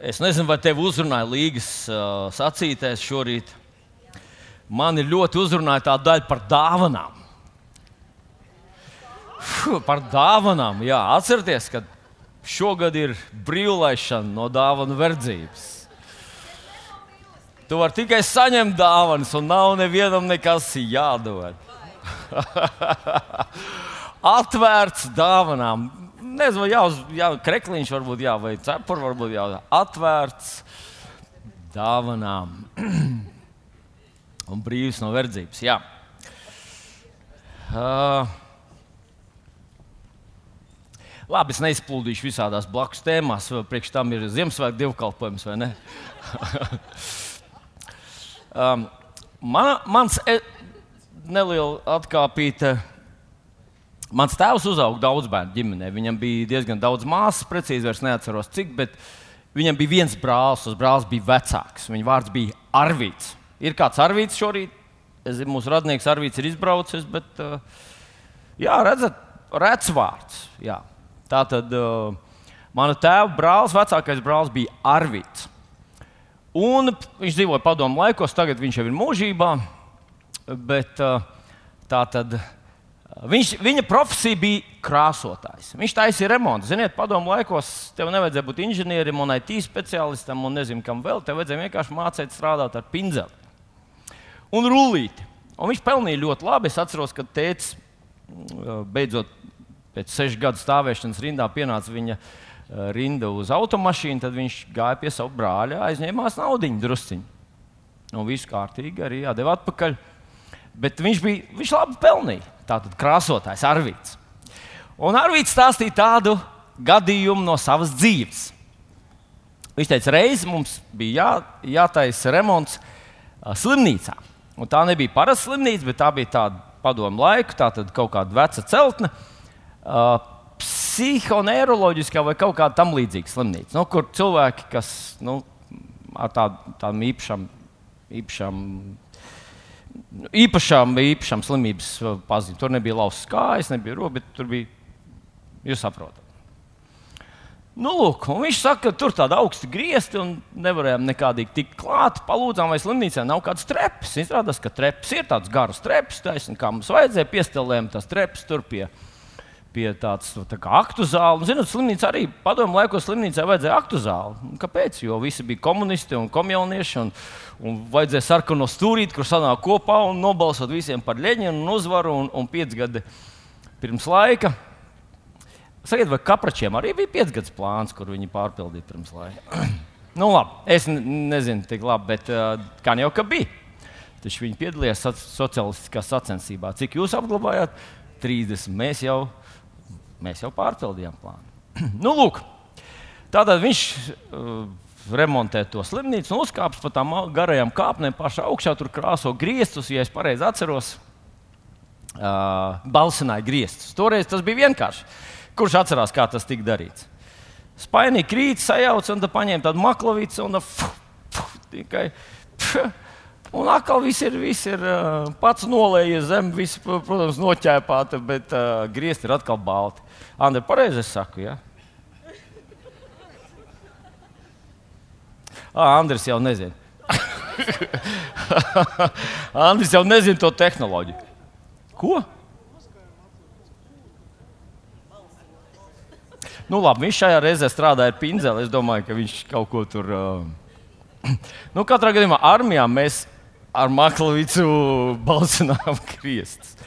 Es nezinu, vai tev uzrunāja līgas uh, sacītais šorīt. Man ļoti uzrunāja tā daļa par dāvanām. Fuh, par dāvanām, jā, atcerieties, ka šogad ir brīvlaišana no dāvanu verdzības. Tu vari tikai saņemt dāvanas, un nav nevienam nekas jādod. Atvērts dāvanām nezinu, jā, uz, jā, krekliņš varbūt jā, vai cepura varbūt jā, atvērts dāvanām un brīvs no verdzības. Jā. Uh, labi, es neizplūdīšu visādās blakus tēmās, priekš tam ir Ziemassvētku dievkalpojums vai ne. um, man, mans e, neliela atkāpīta Mans tēvs uzauga daudz bērnu ģimenē. Viņam bija diezgan daudz māsas, precīzi vairs neatceros cik, bet viņam bija viens brālis. Tas brālis bija vecāks. Viņa vārds bija Arvīts. Ir kāds Arvīts šorīt? Es mūsu radnieks Arvīts ir izbraucis, bet, uh, jā, redzat, redzams vārds. Jā. Tā tad uh, mana tēva brālis, vecākais brālis, bija Arvīts. Un viņš dzīvoja padomu laikos, tagad viņš jau ir mūžībā. Bet uh, tā tad Viņš, viņa profesija bija krāsotājs. Viņš taisīja remontu. Ziniet, padomu laikos tev nevajadzēja būt inženierim un IT speciālistam un nezinu, kam vēl. Tev vajadzēja vienkārši mācīt strādāt ar pinzeli un rullīti. Un viņš pelnīja ļoti labi. Es atceros, kad tēvs beidzot pēc sešu gadu stāvēšanas rindā pienāca viņa rinda uz automašīnu, tad viņš gāja pie sava brāļa, aizņēmās naudu drusciņu. Un viss kārtīgi arī jādeva atpakaļ. Bet viņš, bija, viņš labi pelnīja. Tātad krāsotājs Arvīts. Un Arvīts stāstīja tādu gadījumu no savas dzīves. Viņš teica, reizē mums bija jā, jātaisa remonts slimnīcā. Un tā nebija parasta slimnīca, bet tā bija tāda padomu laika, tā tad kaut kāda veca celtne, uh, psihoneiroloģiskā vai kaut kāda tam līdzīga slimnīca, nu, kur cilvēki, kas nu, ar tād, tādām īpašām, īpašām īpašām, īpašām slimības pazīmēm. Tur nebija lausas kājas, nebija bet tur bija, jūs saprotat. Nu, lūk, viņš saka, ka tur tāda augsta griezti un nevarējām nekādīgi tikt klāt. Palūdzām, vai slimnīcā nav kādas trepas. Izrādās, ka trepas ir tādas garas trepas, taisn, kā mums vajadzēja. Piestelējām tās trepas tur pie pie tādas tā kā aktu zāles. Zinot, slimnīca arī padomu laikos slimnīcā vajadzēja aktu zāli. Kāpēc? Jo visi bija komunisti un komjaunieši. Un, un vajadzēja sarkano stūrīti, kur sanāk kopā un nobalsot visiem par leģinu un uzvaru. Un, un pieci gadi pirms laika. Sakiet, vai kapračiem arī bija piecgadus plāns, kur viņi pārpildīja pirms laika? nu, labi, es nezinu, tik labi, bet uh, kā jau ka bija. Taču viņi piedalījās sociālistiskā sacensībā. Cik jūs apglabājāt? 30. Mēs jau Mēs jau pārpildījām plānu. nu, lūk, tātad viņš uh, remontē to slimnīcu un uzkāpj pa tām garajām kāpnēm pašā augšā. Tur krāso griestus, ja es pareizi atceros. Uh, balsināja griestus. Toreiz tas bija vienkārši. Kurš atcerās, kā tas tika darīts? Spainīgi krīt, sajauc un paņēma tādu maklavīcu un fu, fu, tikai. Pf, Un atkal viss ir, viss ir uh, pats nolējies zem, viss, protams, noķēpāta, bet uh, griezti ir atkal balti. Andri, pareizi es saku, ja? Ah, Andris jau nezina. Andris jau nezina to tehnoloģiju. Ko? Nu, labi, viņš šajā reizē strādāja ar pinzeli. Es domāju, ka viņš kaut ko tur. Uh... nu, katrā gadījumā armijā mēs ar maklavīcu balsinām kriestus.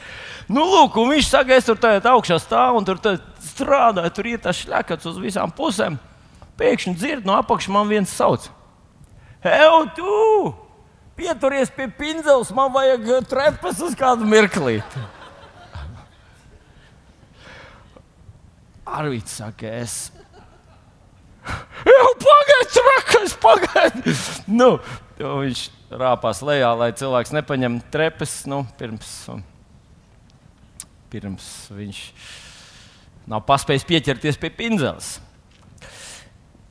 Nu, lūk, viņš saka, es tur tādā augšā stāvu un tur strādāju, tur ir tas šļakats uz visām pusēm. Pēkšņi dzird no apakšas man viens sauc. Hei, tu! Pieturies pie pinzeles, man vajag trepas uz kādu mirklīti. Arvīts saka, es. Jau pagaidi, trakas, pagaidi! Nu, viņš rāpās lejā, lai cilvēks nepaņem trepas nu, pirms, pirms viņš nav paspējis pieķerties pie pinzeles.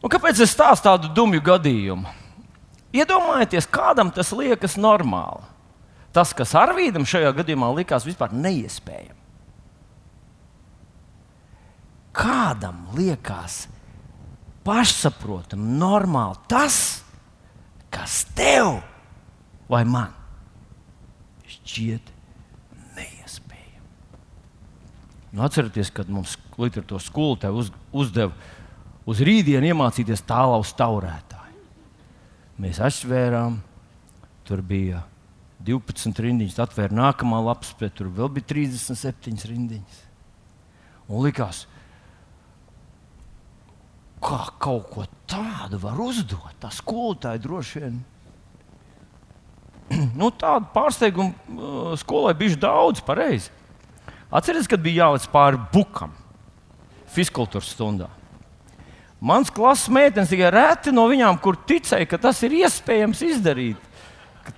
Un kāpēc es stāstu tādu dumju gadījumu? Iedomājieties, kādam tas liekas normāli. Tas, kas Arvīdam šajā gadījumā likās vispār neiespējami. Kādam liekas pašsaprotami, normāli tas, kas tev vai man šķiet neiespējami. Nu, atcerieties, kad mums literatūras skolotāja uz, uzdeva uz rītdienu iemācīties tālāk taurētāju. Mēs aizsvērām, tur bija 12 rindiņas, atvēra nākamā lapas, bet tur vēl bija 37 rindiņas. Un likās, kā kaut ko tādu var uzdot. Tā skolotāja droši vien. nu, tādu pārsteigumu uh, skolai bija daudz, pareizi. Atcerieties, kad bija jāliec pāri bukam fiskultūras stundā. Mans klases meitenes tikai reti no viņām, kur ticēja, ka tas ir iespējams izdarīt.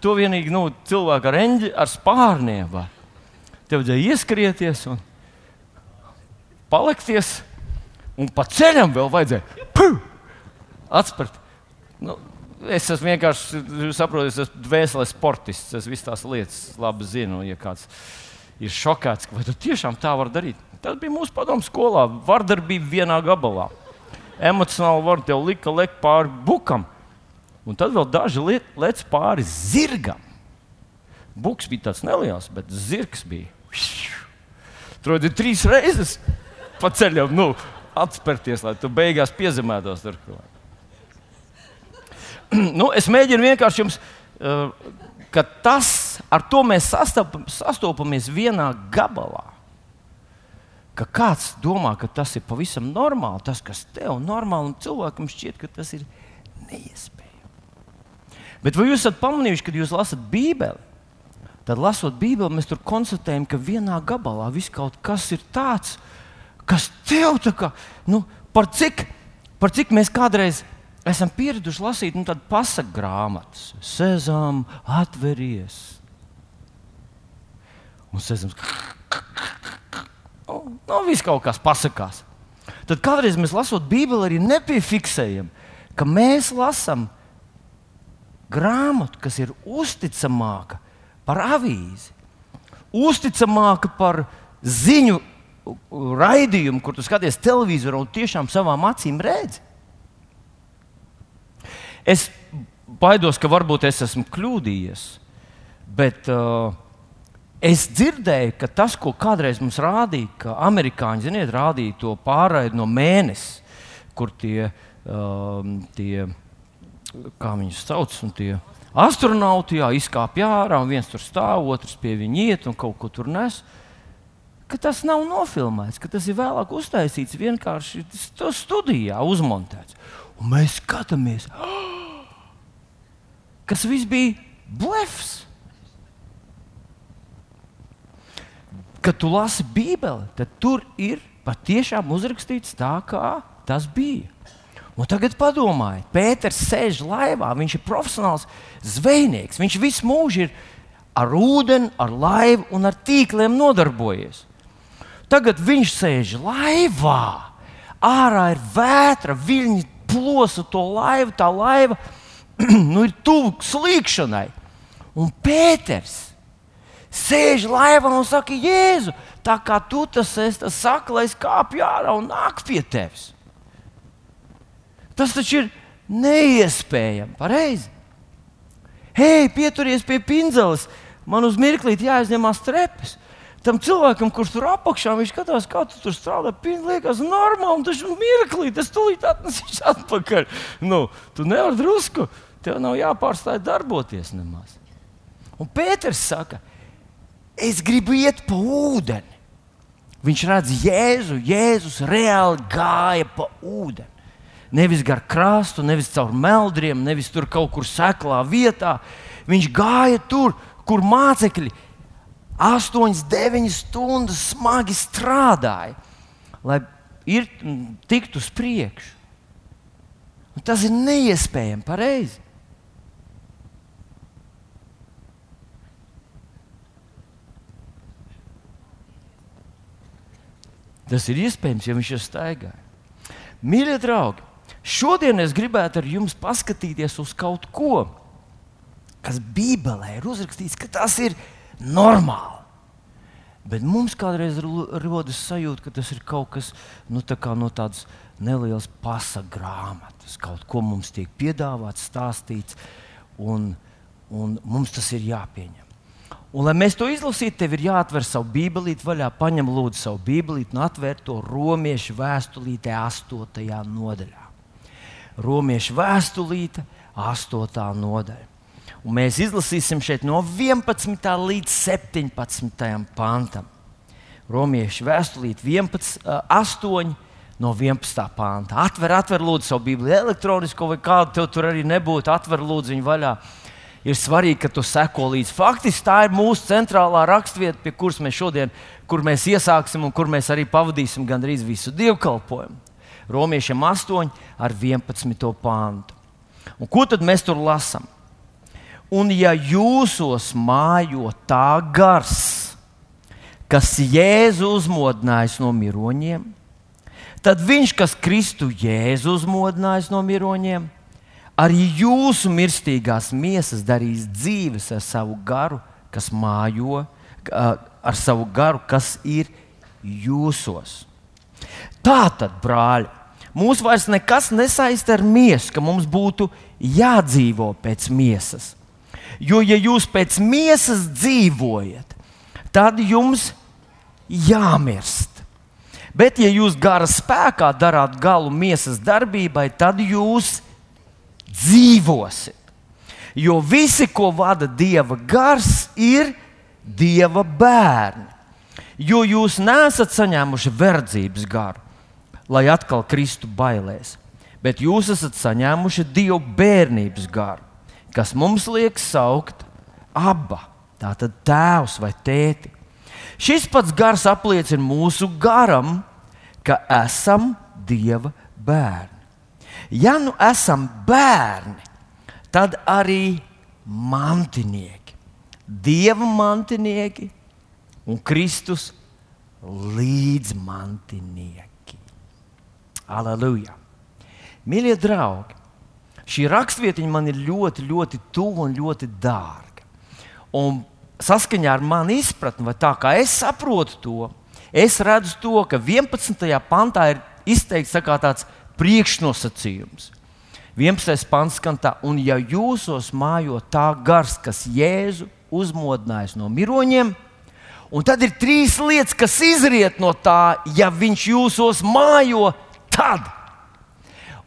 To vienīgi nu, cilvēki ar, eņģi, ar spārniem var. Tev vajadzēja ieskrieties un palikties, un pa ceļam vēl vajadzēja atspērt. Nu, es esmu vienkārši, saprotu, es esmu dvēseles sportists. Es visas tās lietas labi zinu. Ja kāds ir šokēts, vai tu tiešām tā vari darīt, tas bija mūsu padomu skolā. Vardarbība vienā gabalā emocionāli var te lika lekt pāri bukam, un tad vēl daži liet, lec pāri zirgam. Buks bija tāds neliels, bet zirgs bija. Tur bija trīs reizes pa ceļam, nu, atspērties, lai tu beigās piezemētos tur. nu, es mēģinu vienkārši jums, uh, ka tas, ar to mēs sastopamies vienā gabalā ka kāds domā, ka tas ir pavisam normāli, tas, kas tev ir normāli, un cilvēkam šķiet, ka tas ir neiespējami. Bet vai jūs esat pamanījuši, kad jūs lasat Bībeli? Tad, lasot Bībeli, mēs tur konstatējam, ka vienā gabalā viss kaut kas ir tāds, kas tev tā kā, nu, par cik, par cik mēs kādreiz esam pieraduši lasīt nu, tādu pasaku grāmatas, Sezam, atveries. Un Sezams, Nu, nu, viss kaut kas pasakās. Tad kādreiz mēs lasot Bībeli, arī nepiefiksējam, ka mēs lasām grāmatu, kas ir uzticamāka par avīzi, uzticamāka par ziņu raidījumu, kur tu skaties televizoru un tiešām savām acīm redzi. Es baidos, ka varbūt es esmu kļūdījies, bet uh, Es dzirdēju, ka tas, ko kādreiz mums rādīja, ka amerikāņi ziniet, rādīja to pārraidi no mēnesis, kur tie, um, tie kā viņus sauc, un tie astronauti jā, izkāpj ārā, un viens tur stāv, otrs pie viņa iet un kaut ko tur nes. Tas nav nofilmēts, ka tas ir vēlāk uztaisīts vienkārši studijā, uzmontēts. Un mēs skatāmies, kas viss bija blefs. Kad tu lasi Bībeli, tad tur ir patiešām uzrakstīts tā, kā tas bija. Un tagad padomājiet, Pēters sēž laivā, viņš ir profesionāls zvejnieks. Viņš visu mūžu ir ar ūdeni, ar laivu un ar tīkliem nodarbojies. Tagad viņš sēž laivā, ārā ir vētra, viļņi plosa to laivu, tā laiva nu, ir tuvu slīkšanai. Un Pēters sēž laivā un saka, Jēzu, tā kā tu tas esi, tas saka, lai es kāpju ārā un nāku pie tevis. Tas taču ir neiespējami, pareizi. Hei, pieturies pie pinzeles, man uz mirklīti jāizņemās trepes. Tam cilvēkam, kurš tur apakšā, skatās, kā tu tur strādā. Liekas, normāli, un tas ir mirklī, tas tūlīt atnesīs atpakaļ. Nu, tu nevari drusku, tev nav jāpārstāj darboties nemaz. Un Pēters saka, es gribu iet pa ūdeni. Viņš redz Jēzu, Jēzus reāli gāja pa ūdeni. Nevis gar krastu, nevis caur meldriem, nevis tur kaut kur seklā vietā. Viņš gāja tur, kur mācekļi 8, 9 stundas smagi strādāja, lai ir, tiktu uz priekšu. Un tas ir neiespējami pareizi. Tas ir iespējams, ja viņš ir staigājis. Mīļie draugi, šodien es gribētu ar jums paskatīties uz kaut ko, kas Bībelē ir uzrakstīts, ka tas ir normāli. Bet mums kādreiz rodas sajūta, ka tas ir kaut kas nu, tā no tādas nelielas pasaku grāmatas. Kaut ko mums tiek piedāvāts, stāstīts, un, un mums tas ir jāpieņem. Un, lai mēs to izlasītu, tev ir jāatver savu bībelīti vaļā, paņem lūdzu savu bībelīti un atver to romiešu vēstulītē, 8. nodaļā. Romiešu vēstulīte, 8. nodaļa. Un mēs izlasīsim šeit no 11. līdz 17. pantam. Romiešu vēstulīte 11, 8 no 11. pānta. Atver, atver, lūdzu, savu Bībeli, elektronisko vai kādu tev tur arī nebūtu. Atver, lūdzu, viņu vaļā ir svarīgi, ka tu seko līdzi. Faktiski tā ir mūsu centrālā raksturvieta, pie kuras mēs šodien kur mēs iesāksim un kur mēs arī pavadīsim gandrīz visu dievkalpojumu. Romiešiem 8 ar 11. pāntu. Un ko tad mēs tur lasām? Un ja jūsos mājo tā gars, kas Jēzu uzmodinājis no miroņiem, tad viņš, kas Kristu Jēzu uzmodinājis no miroņiem, arī jūsu mirstīgās miesas darīs dzīves ar savu garu, kas mājo, ar savu garu, kas ir jūsos. Tā tad, brāļi, mūs vairs nekas nesaista ar miesu, ka mums būtu jādzīvo pēc miesas. Jo, ja jūs pēc miesas dzīvojat, tad jums jāmirst. Bet, ja jūs gara spēkā darāt galu miesas darbībai, tad jūs dzīvosit. Jo visi, ko vada Dieva gars, ir Dieva bērni. Jo jūs nesat saņēmuši verdzības garu, lai atkal kristu bailēs, bet jūs esat saņēmuši Dieva bērnības garu, kas mums liek saukt aba, tātad tēvs vai tēti. Šis pats gars apliecina mūsu garam, ka esam Dieva bērni. Ja nu esam bērni, tad arī mantinieki, dieva mantinieki un Kristus līdzmantinieki. Aleluja! Mīļie draugi, šī rakstvietiņa man ir ļoti, ļoti tuva un ļoti dārga. Un saskaņā ar manu izpratni, vai tā kā es saprotu to, es redzu to, ka 11. pantā ir izteikts tā tāds priekšnosacījums. 11. pants skan tā, un ja jūsos mājo tā gars, kas Jēzu uzmodinājis no miroņiem, un tad ir trīs lietas, kas izriet no tā, ja viņš jūsos mājo, tad.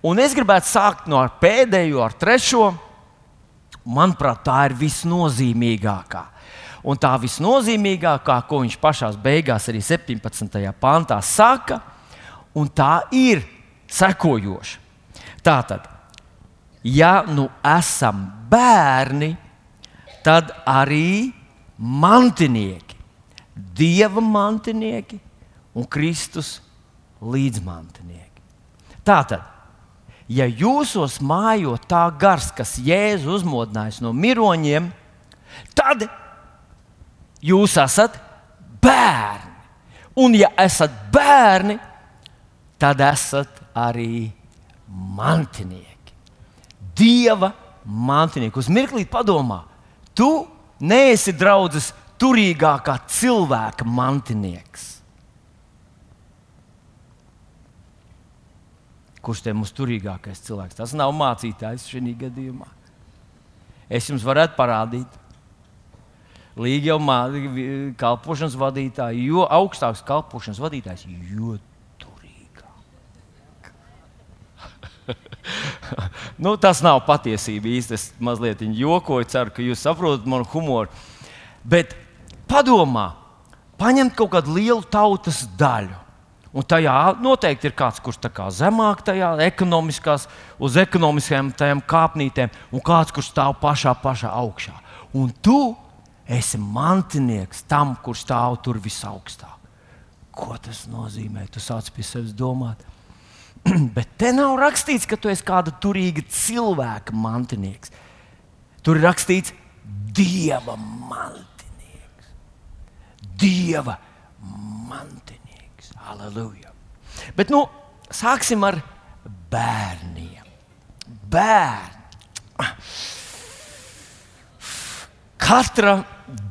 Un es gribētu sākt no pēdējo, ar trešo. Manuprāt, tā ir visnozīmīgākā. Un tā visnozīmīgākā, ko viņš pašā beigās, arī 17. pantā saka, un tā ir sekojoša. Tātad, ja nu esam bērni, tad arī mantinieki, dieva mantinieki un Kristus līdzmantinieki. Tātad, ja jūsos mājo tā gars, kas Jēzu uzmodinājis no miroņiem, tad jūs esat bērni. Un, ja esat bērni, tad esat arī mantinieki. Dieva mantinieki. Uz mirklī padomā, tu neesi draudzes turīgākā cilvēka mantinieks. Kurš te mums turīgākais cilvēks? Tas nav mācītājs šajā gadījumā. Es jums varētu parādīt. Līga jau kalpošanas vadītāja, jo augstāks kalpošanas vadītājs, jo nu, tas nav patiesība īsti. Es mazliet jokoju, ceru, ka jūs saprotat manu humoru. Bet padomā, paņemt kaut kādu lielu tautas daļu. Un tajā noteikti ir kāds, kurš ir zemāk, tajā ekonomiskās, uz ekonomiskajām kāpnītēm, un kāds, kurš stāv pašā, pašā augšā. Un tu esi mantinieks tam, kurš stāv tur visaugstāk. Ko tas nozīmē? Tu sāc pie sevis domāt. Bet te nav rakstīts, ka tu esi kāda turīga cilvēka mantinieks. Tur ir rakstīts, Dieva mantinieks. Dieva mantinieks. Halleluja! Bet nu, sāksim ar bērniem. Bērni. Katra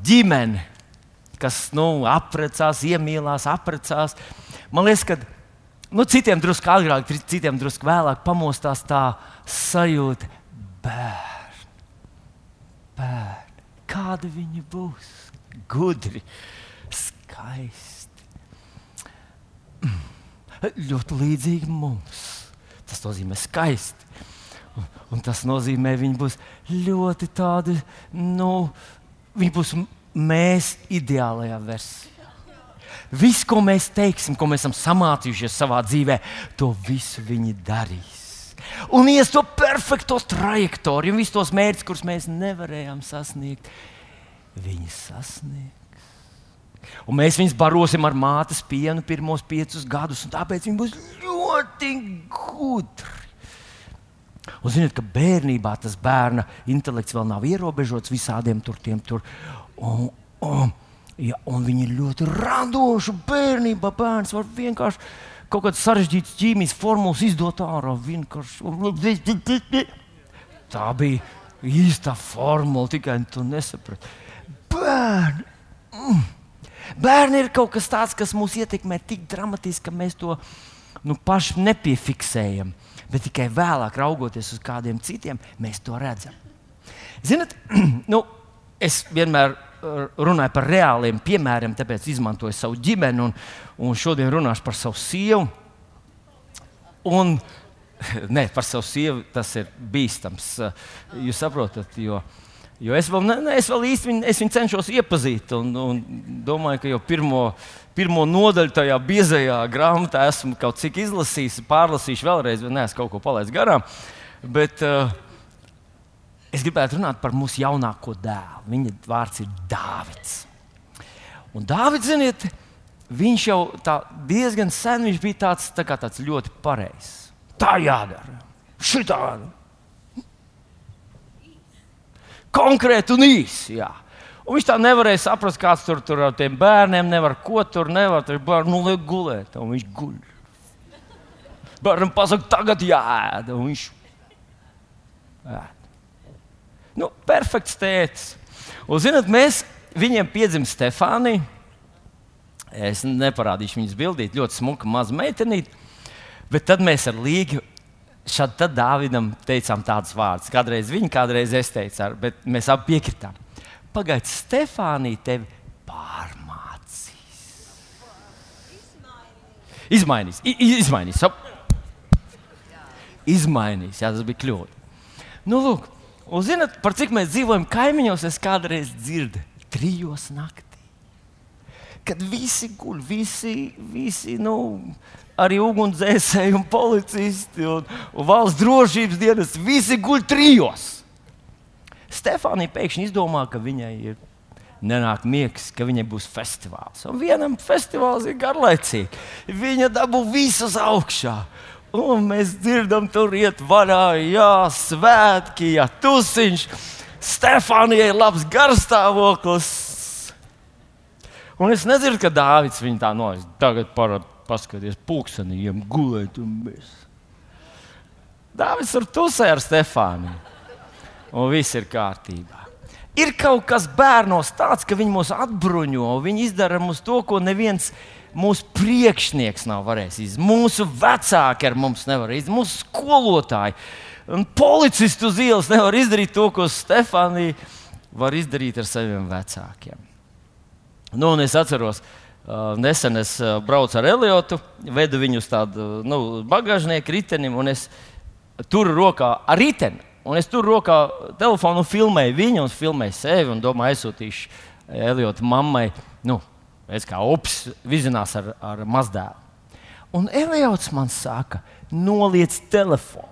ģimene, kas nu, apprecās, iemīlās, apprecās, man liekas, ka nu, citiem drusku agrāk, citiem drusku vēlāk pamostās tā sajūta, bērni, bērni, kādi viņi būs, gudri, skaisti. Ļoti līdzīgi mums. Tas nozīmē skaisti. Un, un tas nozīmē, viņi būs ļoti tādi, nu, viņi būs mēs ideālajā versijā. Viss, ko mēs teiksim, ko mēs esam samācījušies savā dzīvē, to visu viņi darīs. Un ies to perfekto trajektoriju, visus tos mērķus, kurus mēs nevarējām sasniegt, viņi sasniegs. Un mēs viņus barosim ar mātes pienu pirmos piecus gadus, un tāpēc viņi būs ļoti gudri. Un ziniet, ka bērnībā tas bērna intelekts vēl nav ierobežots visādiem tur, tiem, tur. Un, un, Ja, un viņi ir ļoti radoši. Bērnībā bērns var vienkārši kaut kādas sarežģītas ķīmijas formulas izdot ārā. Vienkārši. Tā bija īsta formula, tikai tu nesaprati. Bērni! Mm. Bērni ir kaut kas tāds, kas mūs ietekmē tik dramatiski, ka mēs to nu, paši nepiefiksējam. Bet tikai vēlāk, raugoties uz kādiem citiem, mēs to redzam. Ziniet, nu, es vienmēr runāju par reāliem piemēriem, tāpēc izmantoju savu ģimeni, un, un šodien runāšu par savu sievu. Un, ne, par savu sievu tas ir bīstams. Jūs saprotat, jo, jo es, vēl, ne, ne, es vēl īsti viņu, es viņu cenšos iepazīt, un, un domāju, ka jau pirmo, pirmo nodaļu tajā biezajā grāmatā esmu kaut cik izlasījis, pārlasīšu vēlreiz, vai neesmu kaut ko palaidis garām. Bet, uh, Es gribētu runāt par mūsu jaunāko dēlu. Viņa vārds ir Dārvids. Un Dārvids, ziniet, viņš jau diezgan sen bija tāds, tā tāds ļoti pareizs. Tā jādara. Šitādi. Konkrēti un īsi. Jā. Un viņš tā nevarēja saprast, kāds tur, tur ar tiem bērniem nevar, ko tur nevar. Tur bērnu nu, liek gulēt, un viņš guļ. Bērnam pasaka, tagad jāēd, un viņš ēd. Nu, perfekts tēvs. Un, zinot, mēs viņiem piedzimta Stefānija. Es neparādīšu viņas bildīt, ļoti smuka maza meitenīte. Bet tad mēs ar Līgu šad tad Dāvidam teicām tādus vārdus. Kādreiz viņa, kādreiz es teicu, bet mēs abi piekritām. Pagaidiet, Stefānija tevi pārmācīs. Izmainīs. Izmainīs. Izmainīs. Jā, tas bija kļūda. Nu, lūk, Un zinat, par cik mēs dzīvojam kaimiņos, es kādreiz dzirdu trijos naktī. Kad visi guļ, visi, visi nu, arī ugunsdzēsēji un policisti un, un valsts drošības dienas, visi guļ trijos. Stefānija pēkšņi izdomā, ka viņai ir nenāk miegs, ka viņai būs festivāls. Un vienam festivāls ir garlaicīgi. Viņa dabū visus augšā. Un mēs dzirdam, tur iet varā, jā, svētki, jā, tusiņš. Stefānijai ir labs garstāvoklis. Un es nezinu, ka Dārvids viņu tā nojas. Tagad parāda, paskaties, pūkstenījiem gulēt un mēs. Dārvids ar tusē ar Stefāniju. Un viss ir kārtībā. Ir kaut kas bērnos tāds, ka viņi mūs atbruņo, viņi izdara mums to, ko neviens neviens mūsu priekšnieks nav varējis izdarīt, mūsu vecāki ar mums nevar izdarīt, mūsu skolotāji un policisti uz ielas nevar izdarīt to, ko Stefānija var izdarīt ar saviem vecākiem. Nu, es atceros, nesen es braucu ar Eliotu, vedu viņu uz tādu nu, bagāžnieku ritenim, un es turu rokā ar riteni. Un es tur rokā telefonu filmēju viņu, un filmēju sevi, un domāju, aizsūtīšu Eliotu mammai. Nu, Es kā ups vizinās ar, ar mazdēlu. Un Eliots man saka, noliec telefonu.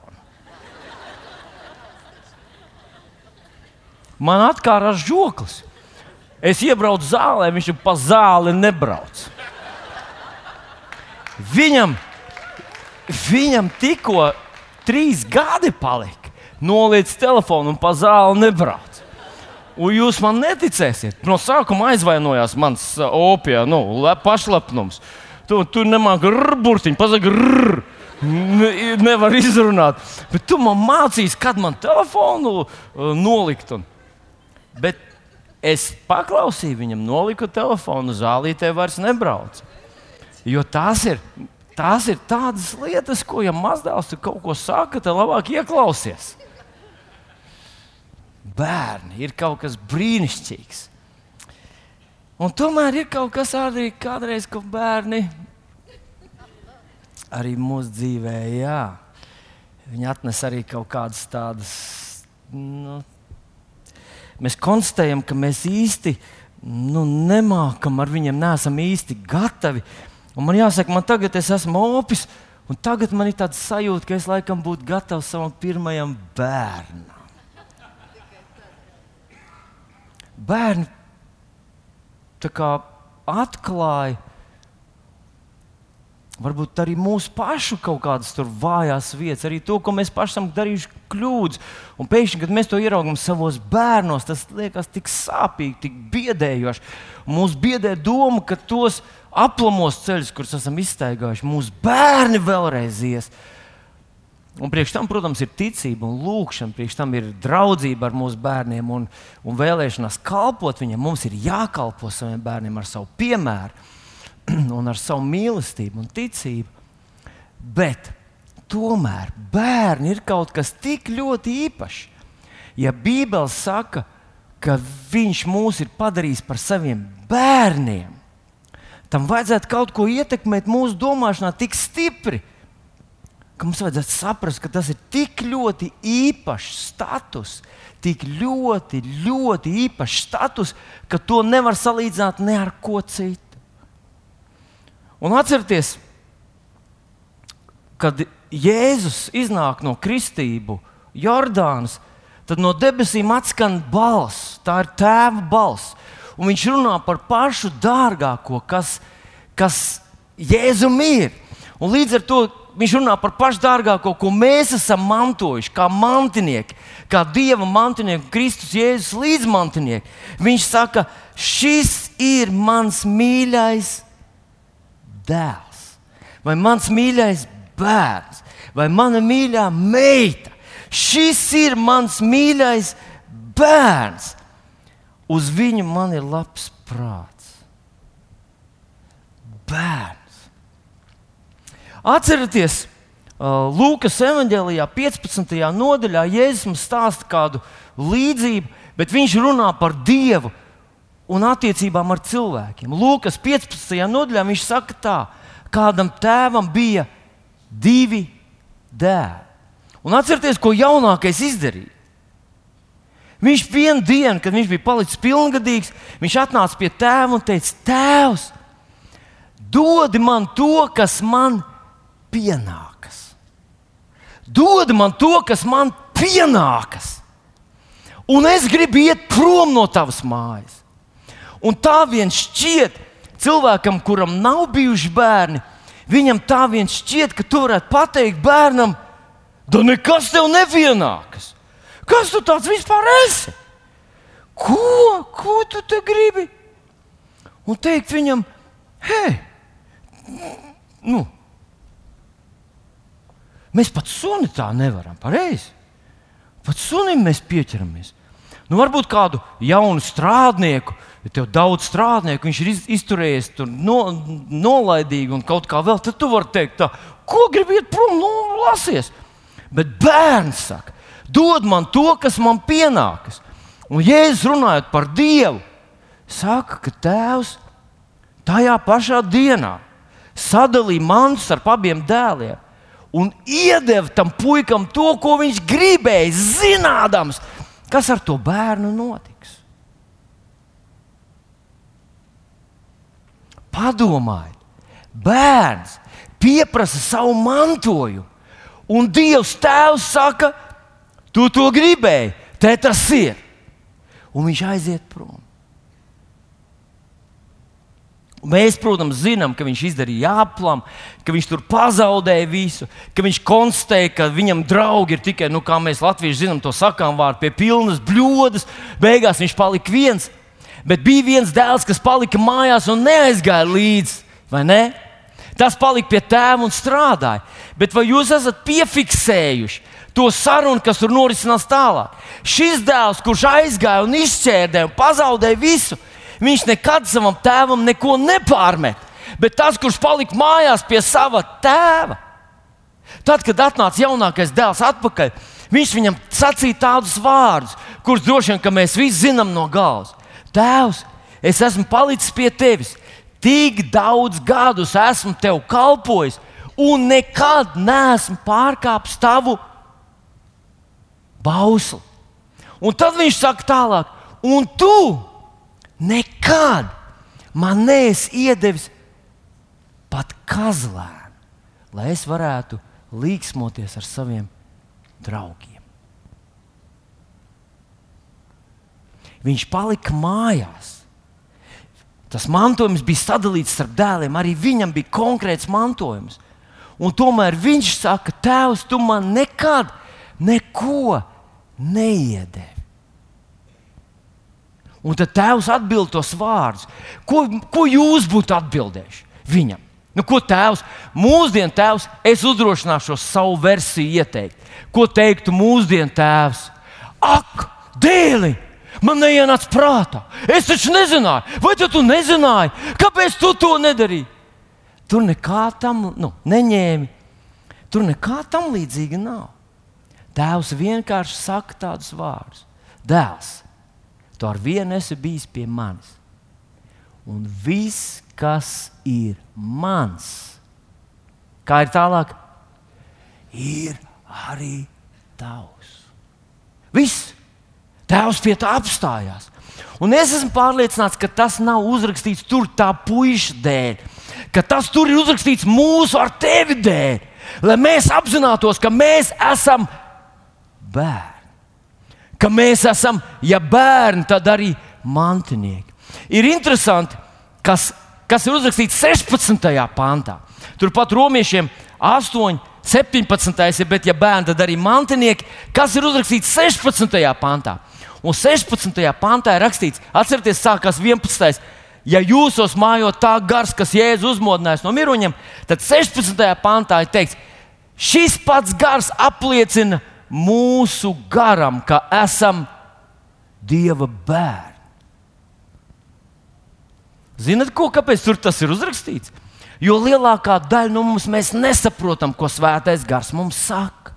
Man atkārās žoklis. Es iebraucu zālē, viņš pa zāli nebrauc. Viņam, viņam tikko trīs gadi palika. Noliec telefonu un pa zāli nebrauc. Un jūs man neticēsiet. No sākuma aizvainojās mans uh, opija, nu, pašlepnums. Tu, tu nemāki burbuļsakti, pasaki, rrr. Ne, nevar izrunāt. Bet tu man mācīsi, kad man telefonu uh, nolikt. Un... Bet es paklausīju viņam, noliku telefonu, zālītē vairs nebraucu. Jo tās ir, tās ir tādas lietas, ko, ja mazdēls tur kaut ko saka, tad labāk ieklausies. Bērni ir kaut kas brīnišķīgs. Un tomēr ir kaut kas arī kādreiz, ko bērni arī mūsu dzīvē, jā. Viņi atnes arī kaut kādas tādas. Nu, mēs konstatējam, ka mēs īsti nu, nemākam ar viņiem, neesam īsti gatavi. Un man jāsaka, man tagad es esmu opis, un tagad man ir tāds sajūta, ka es laikam būtu gatavs savam pirmajam bērnam. Bērni atklāja Varbūt arī mūsu pašu kaut kādas vājās vietas, arī to, ko mēs paši esam darījuši kļūdas. Un pēkšņi, kad mēs to ieraugām savos bērnos, tas liekas tik sāpīgi, tik biedējoši. Mums biedē doma, ka tos aplamos ceļus, kurus esam iztaigājuši, mūsu bērni vēlreiz ies. Un priekš tam, protams, ir ticība un lūkšana, priekš tam ir draudzība ar mūsu bērniem un, un vēlēšanās kalpot viņiem. Mums ir jākalpo saviem bērniem ar savu piemēru un ar savu mīlestību un ticību. Bet tomēr bērni ir kaut kas tik ļoti īpašs. Ja Bībele saka, ka Viņš mūs ir padarījis par saviem bērniem, tam vajadzētu kaut ko ietekmēt mūsu domāšanā tik stipri, ka mums vajadzētu saprast, ka tas ir tik ļoti īpašs status, tik ļoti, ļoti īpašs status, ka to nevar salīdzināt ne ar ko citu. Un atcerieties, kad Jēzus iznāk no kristību Jordānas, tad no debesīm atskan balss. Tā ir tēva balss. Un viņš runā par pašu dārgāko, kas, kas Jēzum ir. Un līdz ar to viņš runā par pašu dārgāko, ko mēs esam mantojuši, kā mantinieki, kā Dieva mantinieki, Kristus Jēzus līdzmantinieki. Viņš saka, šis ir mans mīļais dēls, vai mans mīļais bērns, vai mana mīļā meita. Šis ir mans mīļais bērns. Uz viņu man ir labs prāts. Bērns. Atcerieties, Lūkas evanģēlijā, 15. nodaļā, Jēzus mums stāsta kādu līdzību, bet viņš runā par Dievu un attiecībām ar cilvēkiem. Lūkas 15. nodaļā viņš saka, tā, kādam tēvam bija divi dēli. Un atcerieties, ko jaunākais izdarīja. Viņš vienā dienā, kad viņš bija palicis pilngadīgs, viņš atnāca pie tēva un teica: Tēvs, dod man to, kas man pienākas. Dod man to, kas man pienākas. Un es gribu iet prom no tavas mājas. Un tā vien šķiet, cilvēkam, kuram nav bijuši bērni, viņam tā vien šķiet, ka tu varētu pateikt bērnam, da nekas tev nevienākas. Kas tu tāds vispār esi? Ko, ko tu te gribi? Un teikt viņam, hei, nu, mēs pat suni tā nevaram, pareizi. Pat sunim mēs pieķeramies. Nu, varbūt kādu jaunu strādnieku, ja tev ir daudz strādnieku, viņš ir izturējies tur no, nolaidīgi un kaut kā vēl, tad tu vari teikt, tā, ko gribi iet prom, nu, lasies. Bet bērns saka, dod man to, kas man pienākas. Un Jēzus runājot par Dievu, saka, ka Tēvs tajā pašā dienā sadalīja mantus ar abiem dēliem un iedeva tam puikam to, ko viņš gribēja, zinādams, Kas ar to bērnu notiks? Padomājiet, bērns pieprasa savu mantojumu, un Dievs Tēvs saka, tu to gribēji, te tas ir. Un viņš aiziet prom. Mēs, protams, zinām, ka viņš izdarīja aplam, ka viņš tur pazaudēja visu, ka viņš konstatēja, ka viņam draugi ir tikai, nu, kā mēs latvieši zinām, to sakām vārdu, pie pilnas bļodas. Beigās viņš palika viens, bet bija viens dēls, kas palika mājās un neaizgāja līdzi, vai ne? Tas palika pie tēva un strādāja. Bet vai jūs esat piefiksējuši to sarunu, kas tur norisinās tālāk? Šis dēls, kurš aizgāja un izšķērdēja un pazaudēja visu, Viņš nekad savam tēvam neko nepārmet. Bet tas, kurš palika mājās pie sava tēva, tad, kad atnāca jaunākais dēls atpakaļ, viņš viņam sacīja tādus vārdus, kurus droši vien mēs visi zinām no galvas. Tēvs, es esmu palicis pie tevis, tik daudz gadus esmu tev kalpojis, un nekad neesmu pārkāpis tavu bausli. Un tad viņš saka tālāk, un tu nekad man neesi iedevis pat kazlēnu, lai es varētu līksmoties ar saviem draugiem. Viņš palika mājās. Tas mantojums bija sadalīts starp dēliem, arī viņam bija konkrēts mantojums. Un tomēr viņš saka, Tēvs, tu man nekad neko neiedevi. Un tad tēvs atbild tos vārdus. Ko, ko jūs būtu atbildējuši viņam? Nu, ko tēvs, mūsdienu tēvs, es uzdrošināšu savu versiju ieteikt. Ko teiktu mūsdienu tēvs? Ak, dēli! Man neienāca prātā. Es taču nezināju, vai tu nezināji, kāpēc tu to nedarīji? Tur nekā tam nu, neņēmi. Tur nekā tam līdzīga nav. Tēvs vienkārši saka tādus vārdus: Dēls, tu ar vienu esi bijis pie manis. Un viss, kas ir mans, kā ir tālāk, ir arī tavs. Viss! Tēvs pie tā apstājās. Un es esmu pārliecināts, ka tas nav uzrakstīts tur tā puiša dēļ, ka tas tur ir uzrakstīts mūsu ar tevi dēļ, lai mēs apzinātos, ka mēs esam bērni. Ka mēs esam, ja bērni, tad arī mantinieki. Ir interesanti, kas, kas ir uzrakstīts 16. pantā. Turpat romiešiem 8, 17. bet, ja bērni, tad arī mantinieki, kas ir uzrakstīts 16. pantā. Un 16. pantā ir rakstīts, atcerieties, sākās 11. Ja jūsos mājo tā gars, kas jēzus uzmodinājis no miruņiem, tad 16. pantā ir teikts, šis pats gars apliecina mūsu garam, ka esam Dieva bērni. Zinat, ko, kāpēc tur tas ir uzrakstīts? Jo lielākā daļa no mums nesaprotam, ko svētais gars mums saka.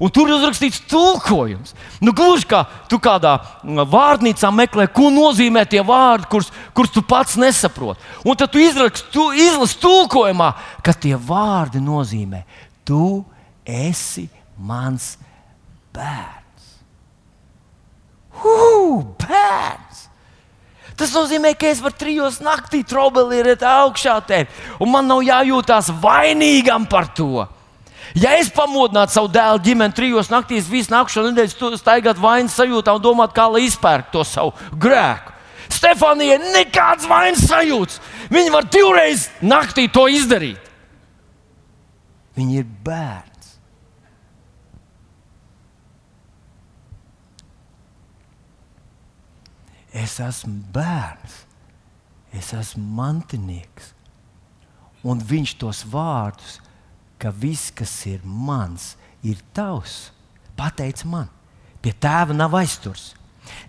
Un tur ir uzrakstīts tulkojums. Nu, gluži kā tu kādā vārnīcā meklē, ko nozīmē tie vārdi, kurus, kurus tu pats nesaproti. Un tad tu izlasi tu, tulkojumā, ka tie vārdi nozīmē, tu esi mans bērns. Ugh, bērns! Tas nozīmē, ka es varu trijos naktī trobelīt augšā tevi, un man nav jājūtās vainīgam par to. Ja es pamodinātu savu dēlu ģimeni trijos naktīs, visu nākamo nedēļu staigāt vainas sajūtā un domāt, kā lai izpērk to savu grēku. Stefānijai nekāds vainas sajūts. Viņa var divreiz naktī to izdarīt. Viņa ir bērns. Es esmu bērns, es esmu mantinieks. Un viņš tos vārdus, ka viss, kas ir mans, ir tavs, pateic man. Pie tēva nav aizturs.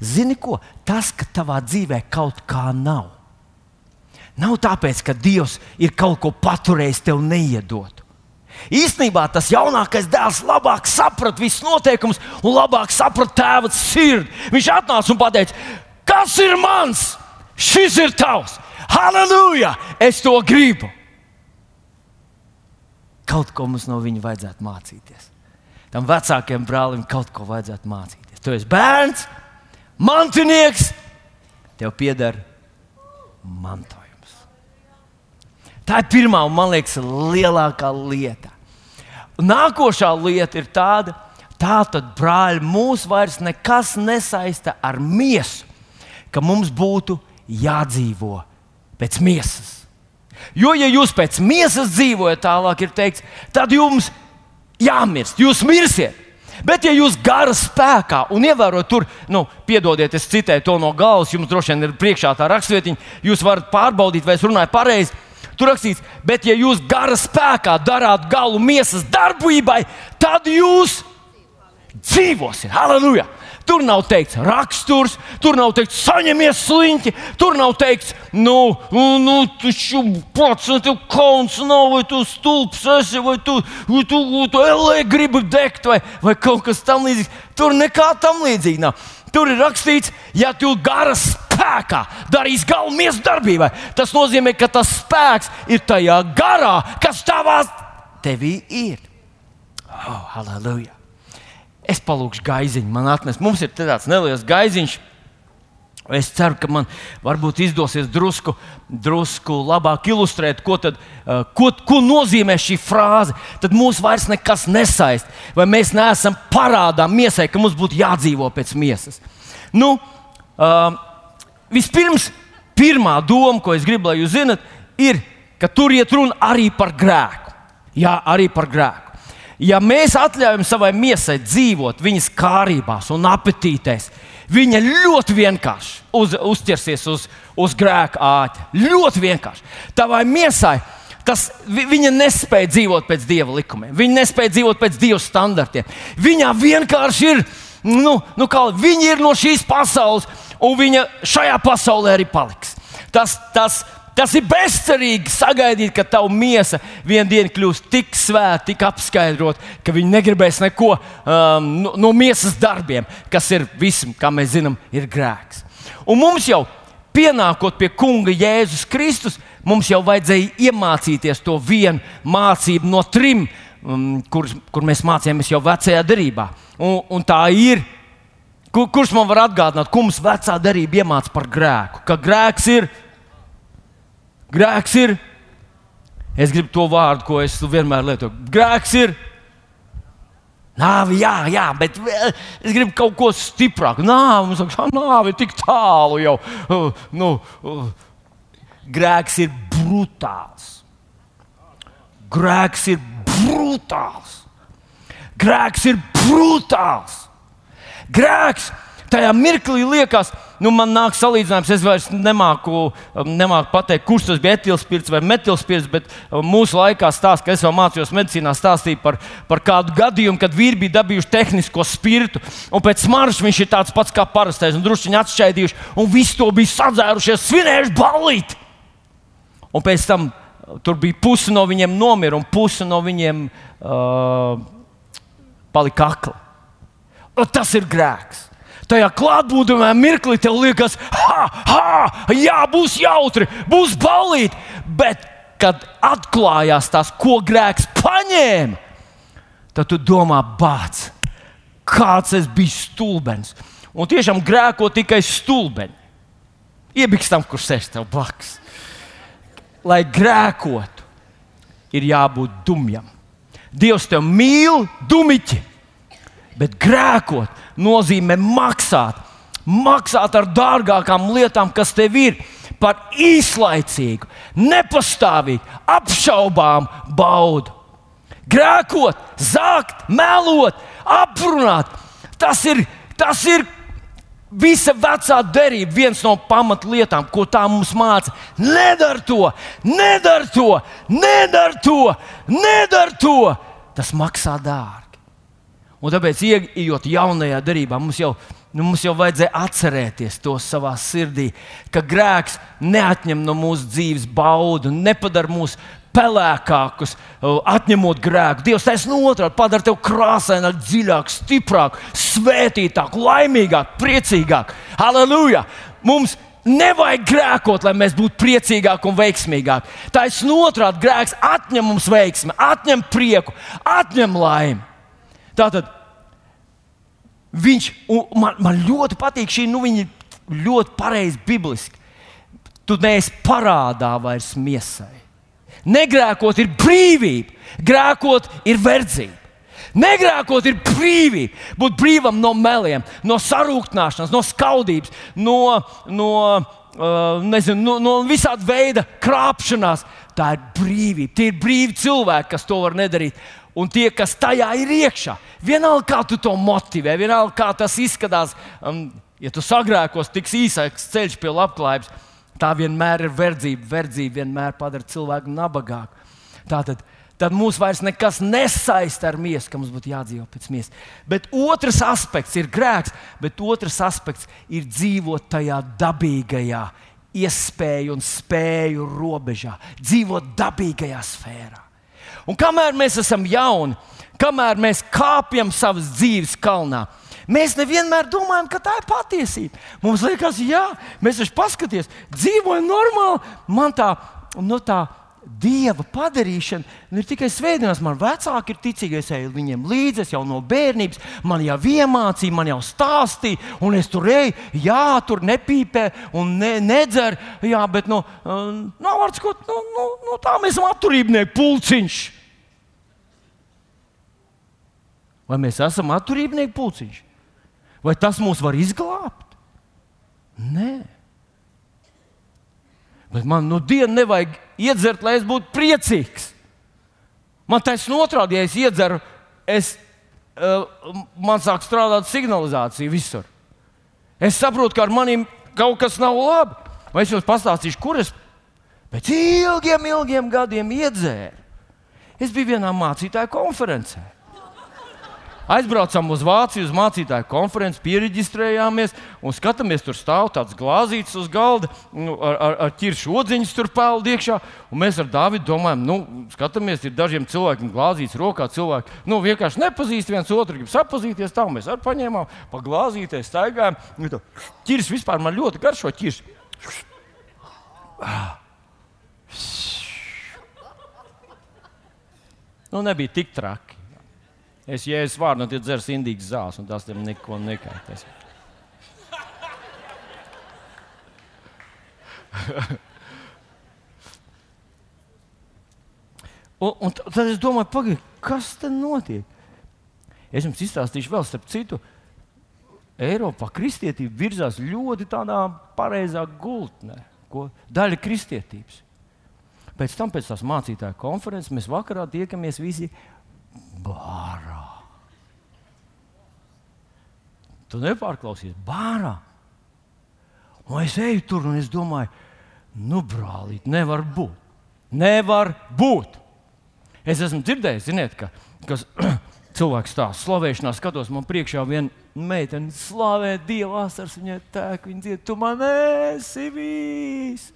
Zini ko? Tas, ka tavā dzīvē kaut kā nav. Nav tāpēc, ka Dievs ir kaut ko paturējis tev neiedot. Īsnībā tas jaunākais dēls labāk saprata visus noteikumus un labāk saprata tēva sirdi. Viņš atnāca un teica, kas ir mans, šis ir tavs. Halleluja! Es to gribu. Kaut ko mums no viņa vajadzētu mācīties. Tam vecākajam brālim kaut ko vajadzētu mācīties. Tu esi bērns, mantinieks, tev pieder mantojums. Tā ir pirmā un, man liekas, lielākā lieta. Nākošā lieta ir tāda, tā tad, brāļi, mūs vairs nekas nesaista ar miesu ka mums būtu jādzīvo pēc miesas. Jo, ja jūs pēc miesas dzīvojat, tālāk ir teikts, tad jums jāmirst, jūs mirsiet. Bet, ja jūs gara spēkā un ievērojat tur, nu, piedodiet, es citēju to no galvas, jums droši vien ir priekšā tā rakstvietiņa, jūs varat pārbaudīt, vai es runāju pareizi. Tur rakstīts, bet, ja jūs gara spēkā darāt galu miesas darbībai, tad jūs dzīvosi. Halleluja! Tur nav teikts raksturs, tur nav teikts saņemies sliņķi, tur nav teikts, nu, nu, nu tu pats, tu kauns nav, vai tu stulbs esi, vai tu, vai tu, vai tu elē gribi degt, vai, vai kaut kas tam līdzīgs. Tur nekā tam līdzīga nav. Tur ir rakstīts, ja tu gara spēkā darīs galvu miesu darbībai, tas nozīmē, ka tas spēks ir tajā garā, kas tavā tevī ir. Oh, halleluja! Es palūkšu gaiziņu, man atnes. Mums ir tāds neliels gaiziņš. Es ceru, ka man varbūt izdosies drusku, drusku labāk ilustrēt, ko, tad, uh, ko, ko nozīmē šī frāze. Tad mūs vairs nekas nesaist, vai mēs neesam parādā miesai, ka mums būtu jādzīvo pēc miesas. Nu, uh, vispirms, pirmā doma, ko es gribu, lai jūs zinat, ir, ka tur iet runa arī par grēku. Jā, arī par grēku ja mēs atļaujam savai miesai dzīvot viņas kārībās un apetītēs, viņa ļoti vienkārši uz, uzķersies uz, uz grēka āķa. Ļoti vienkārši. Tavai miesai tas, viņa nespēja dzīvot pēc dieva likumiem, viņa nespēja dzīvot pēc dieva standartiem. Viņā vienkārši ir, nu, nu kā viņa ir no šīs pasaules, un viņa šajā pasaulē arī paliks. Tas, tas, Tas ir bezcerīgi sagaidīt, ka tava miesa vienā dienā kļūs tik svēta, tik apskaidrot, ka viņi negribēs neko um, no, no miesas darbiem, kas ir visam, kā mēs zinām, ir grēks. Un mums jau pienākot pie Kunga Jēzus Kristus, mums jau vajadzēja iemācīties to vienu mācību no trim, um, kur, kur mēs mācījāmies jau vecajā darbā. Un, un tā ir. Kur, kurš man var atgādināt, ko mums vecā darbība iemācīja par grēku? Ka grēks ir grēks Grēks ir. Es gribu to vārdu, ko es vienmēr lietoju. Grēks ir. Nāve, jā, jā, bet es gribu kaut ko stiprāku. Nāve, mums saka, nāve ir tik tālu jau. Uh, nu, uh, grēks ir brutāls. Grēks ir brutāls. Grēks ir brutāls. Grēks tajā mirklī liekas, ka nu, man nāk salīdzinājums, es vairs nemāku, um, nemāku pateikt, kurš tas bija etilspirts vai metilspirts, bet um, mūsu laikā stāsta, ka es vēl mācījos medicīnā, stāstīja par, par kādu gadījumu, kad vīri bija dabījuši tehnisko spirtu, un pēc smaržas viņš ir tāds pats kā parastais, un druskuļi atšķaidījuši, un visi to bija sadzērušies, svinējuši balīt. Un pēc tam uh, tur bija puse no viņiem nomira, un puse no viņiem uh, palika akla. Un tas ir grēks tajā klātbūtnē mirklī tev liekas, ha, ha, jā, būs jautri, būs balīti. Bet, kad atklājās tas, ko grēks paņēma, tad tu domā, bāc, kāds es biju stulbens. Un tiešām grēko tikai stulbeni. Iebikstam, kurš sēž tev blakus. Lai grēkotu, ir jābūt dumjam. Dievs tev mīl, dumiķi, bet grēkot nozīmē maksāt. Maksāt ar dārgākām lietām, kas tev ir, par īslaicīgu, nepastāvīgu, apšaubām baudu. Grēkot, zākt, melot, aprunāt. Tas ir, tas ir visa vecā derība, viens no pamatlietām, ko tā mums māca. Nedara to, nedara to, nedara to, nedara to. Tas maksā dārgi. Un tāpēc, ieejot jaunajā darbā, mums jau, nu, mums jau vajadzēja atcerēties to savā sirdī, ka grēks neatņem no mūsu dzīves baudu, nepadara mūs pelēkākus, atņemot grēku. Dievs taisnība otrādi padara tevi krāsaināku, dziļāku, stiprāku, svētītāku, laimīgāku, priecīgāku. Halleluja! Mums Nevajag grēkot, lai mēs būtu priecīgāki un veiksmīgāki. Ir otrādi grēks, atņem mums veiksmi, atņem prieku, atņem laimi. Tātad viņš man, man ļoti patīk šī, nu, viņa ļoti pareizi bibliski. Tu neesi parādā vairs miesai. Negrēkot ir brīvība, grēkot ir verdzība. Negrēkot ir brīvība, būt brīvam no meliem, no sarūktināšanas, no skaudības, no, no, uh, nezinu, no, no visāda veida krāpšanās. Tā ir brīvība. Tie ir brīvi cilvēki, kas to var nedarīt un tie, kas tajā ir iekšā. Vienalga, kā tu to motivē, vienalga, kā tas izskatās. Um, ja tu sagrēkos, tiks īsāks ceļš pie labklājības. Tā vienmēr ir verdzība. Verdzība vienmēr padara cilvēku nabagāku. Tātad tad mūs vairs nekas nesaista ar miesu, ka mums būtu jādzīvo pēc miesas. Bet otrs aspekts ir grēks, bet otrs aspekts ir dzīvot tajā dabīgajā iespēju un spēju robežā, dzīvot dabīgajā sfērā. Un kamēr mēs esam jauni, kamēr mēs kāpjam savas dzīves kalnā, mēs nevienmēr domājam, ka tā ir patiesība. Mums liekas, jā, mēs taču paskaties, dzīvojam normāli, man tā, nu, tā dieva padarīšana ir tikai svētdienās. Man vecāki ir ticīgi, es eju viņiem līdzi, es jau no bērnības, man jau iemācīja, man jau stāstīja, un es tur eju, jā, tur nepīpē un ne, nedzer. Jā, bet nu, nav vārds, ko nu, nu, nu, tā mēs esam atturībnieki pulciņš. Vai mēs esam atturībnieki pulciņš? Vai tas mūs var izglābt? Nē. Bet man nu dienu nevajag iedzert, lai es būtu priecīgs. Man taisnība otrādi, ja es iedzeru, es, uh, man sāk strādāt signalizācija visur. Es saprotu, ka ar maniem kaut kas nav labi. Vai es jums pastāstīšu, kur es pēc ilgiem, ilgiem gadiem iedzēru? Es biju vienā mācītāju konferencē. Aizbraucām uz Vāciju, uz mācītāju konferenci, pieregistrējāmies un skatāmies, tur stāv tāds glāzītis uz galda, nu, ar, ar, ar ķiršu odziņas tur peld iekšā. Mēs ar Dāvidu domājam, nu, skatāmies, ir dažiem cilvēkiem glāzītis rokā. Cilvēki nu, vienkārši nepazīst viens otru, grib sapazīties. Tā mēs arī paņēmām, pa glāzītē staigājām. Ķirs vispār man ļoti garšo ķirs. Nu, nebija tik traki. Es, es vārdu, tad dzers indīgas zāles, un tas tam neko nekaitēs. un, un tad es domāju, pagaidi, kas te notiek? Es jums izstāstīšu vēl starp citu. Eiropā kristietība virzās ļoti tādā pareizā gultnē, ko daļa kristietības. Pēc tam, pēc tās mācītāja konferences, mēs vakarā tiekamies visi bārā. Tu nepārklausies bārā. Un es eju tur un es domāju, nu, brālīt, nevar būt. Nevar būt. Es esmu dzirdējis, ziniet, ka kas, cilvēks tā slavēšanā skatos, man priekšā viena meitene slavē Dievu asars, viņai tēk, viņa dzied, tu man esi vīs.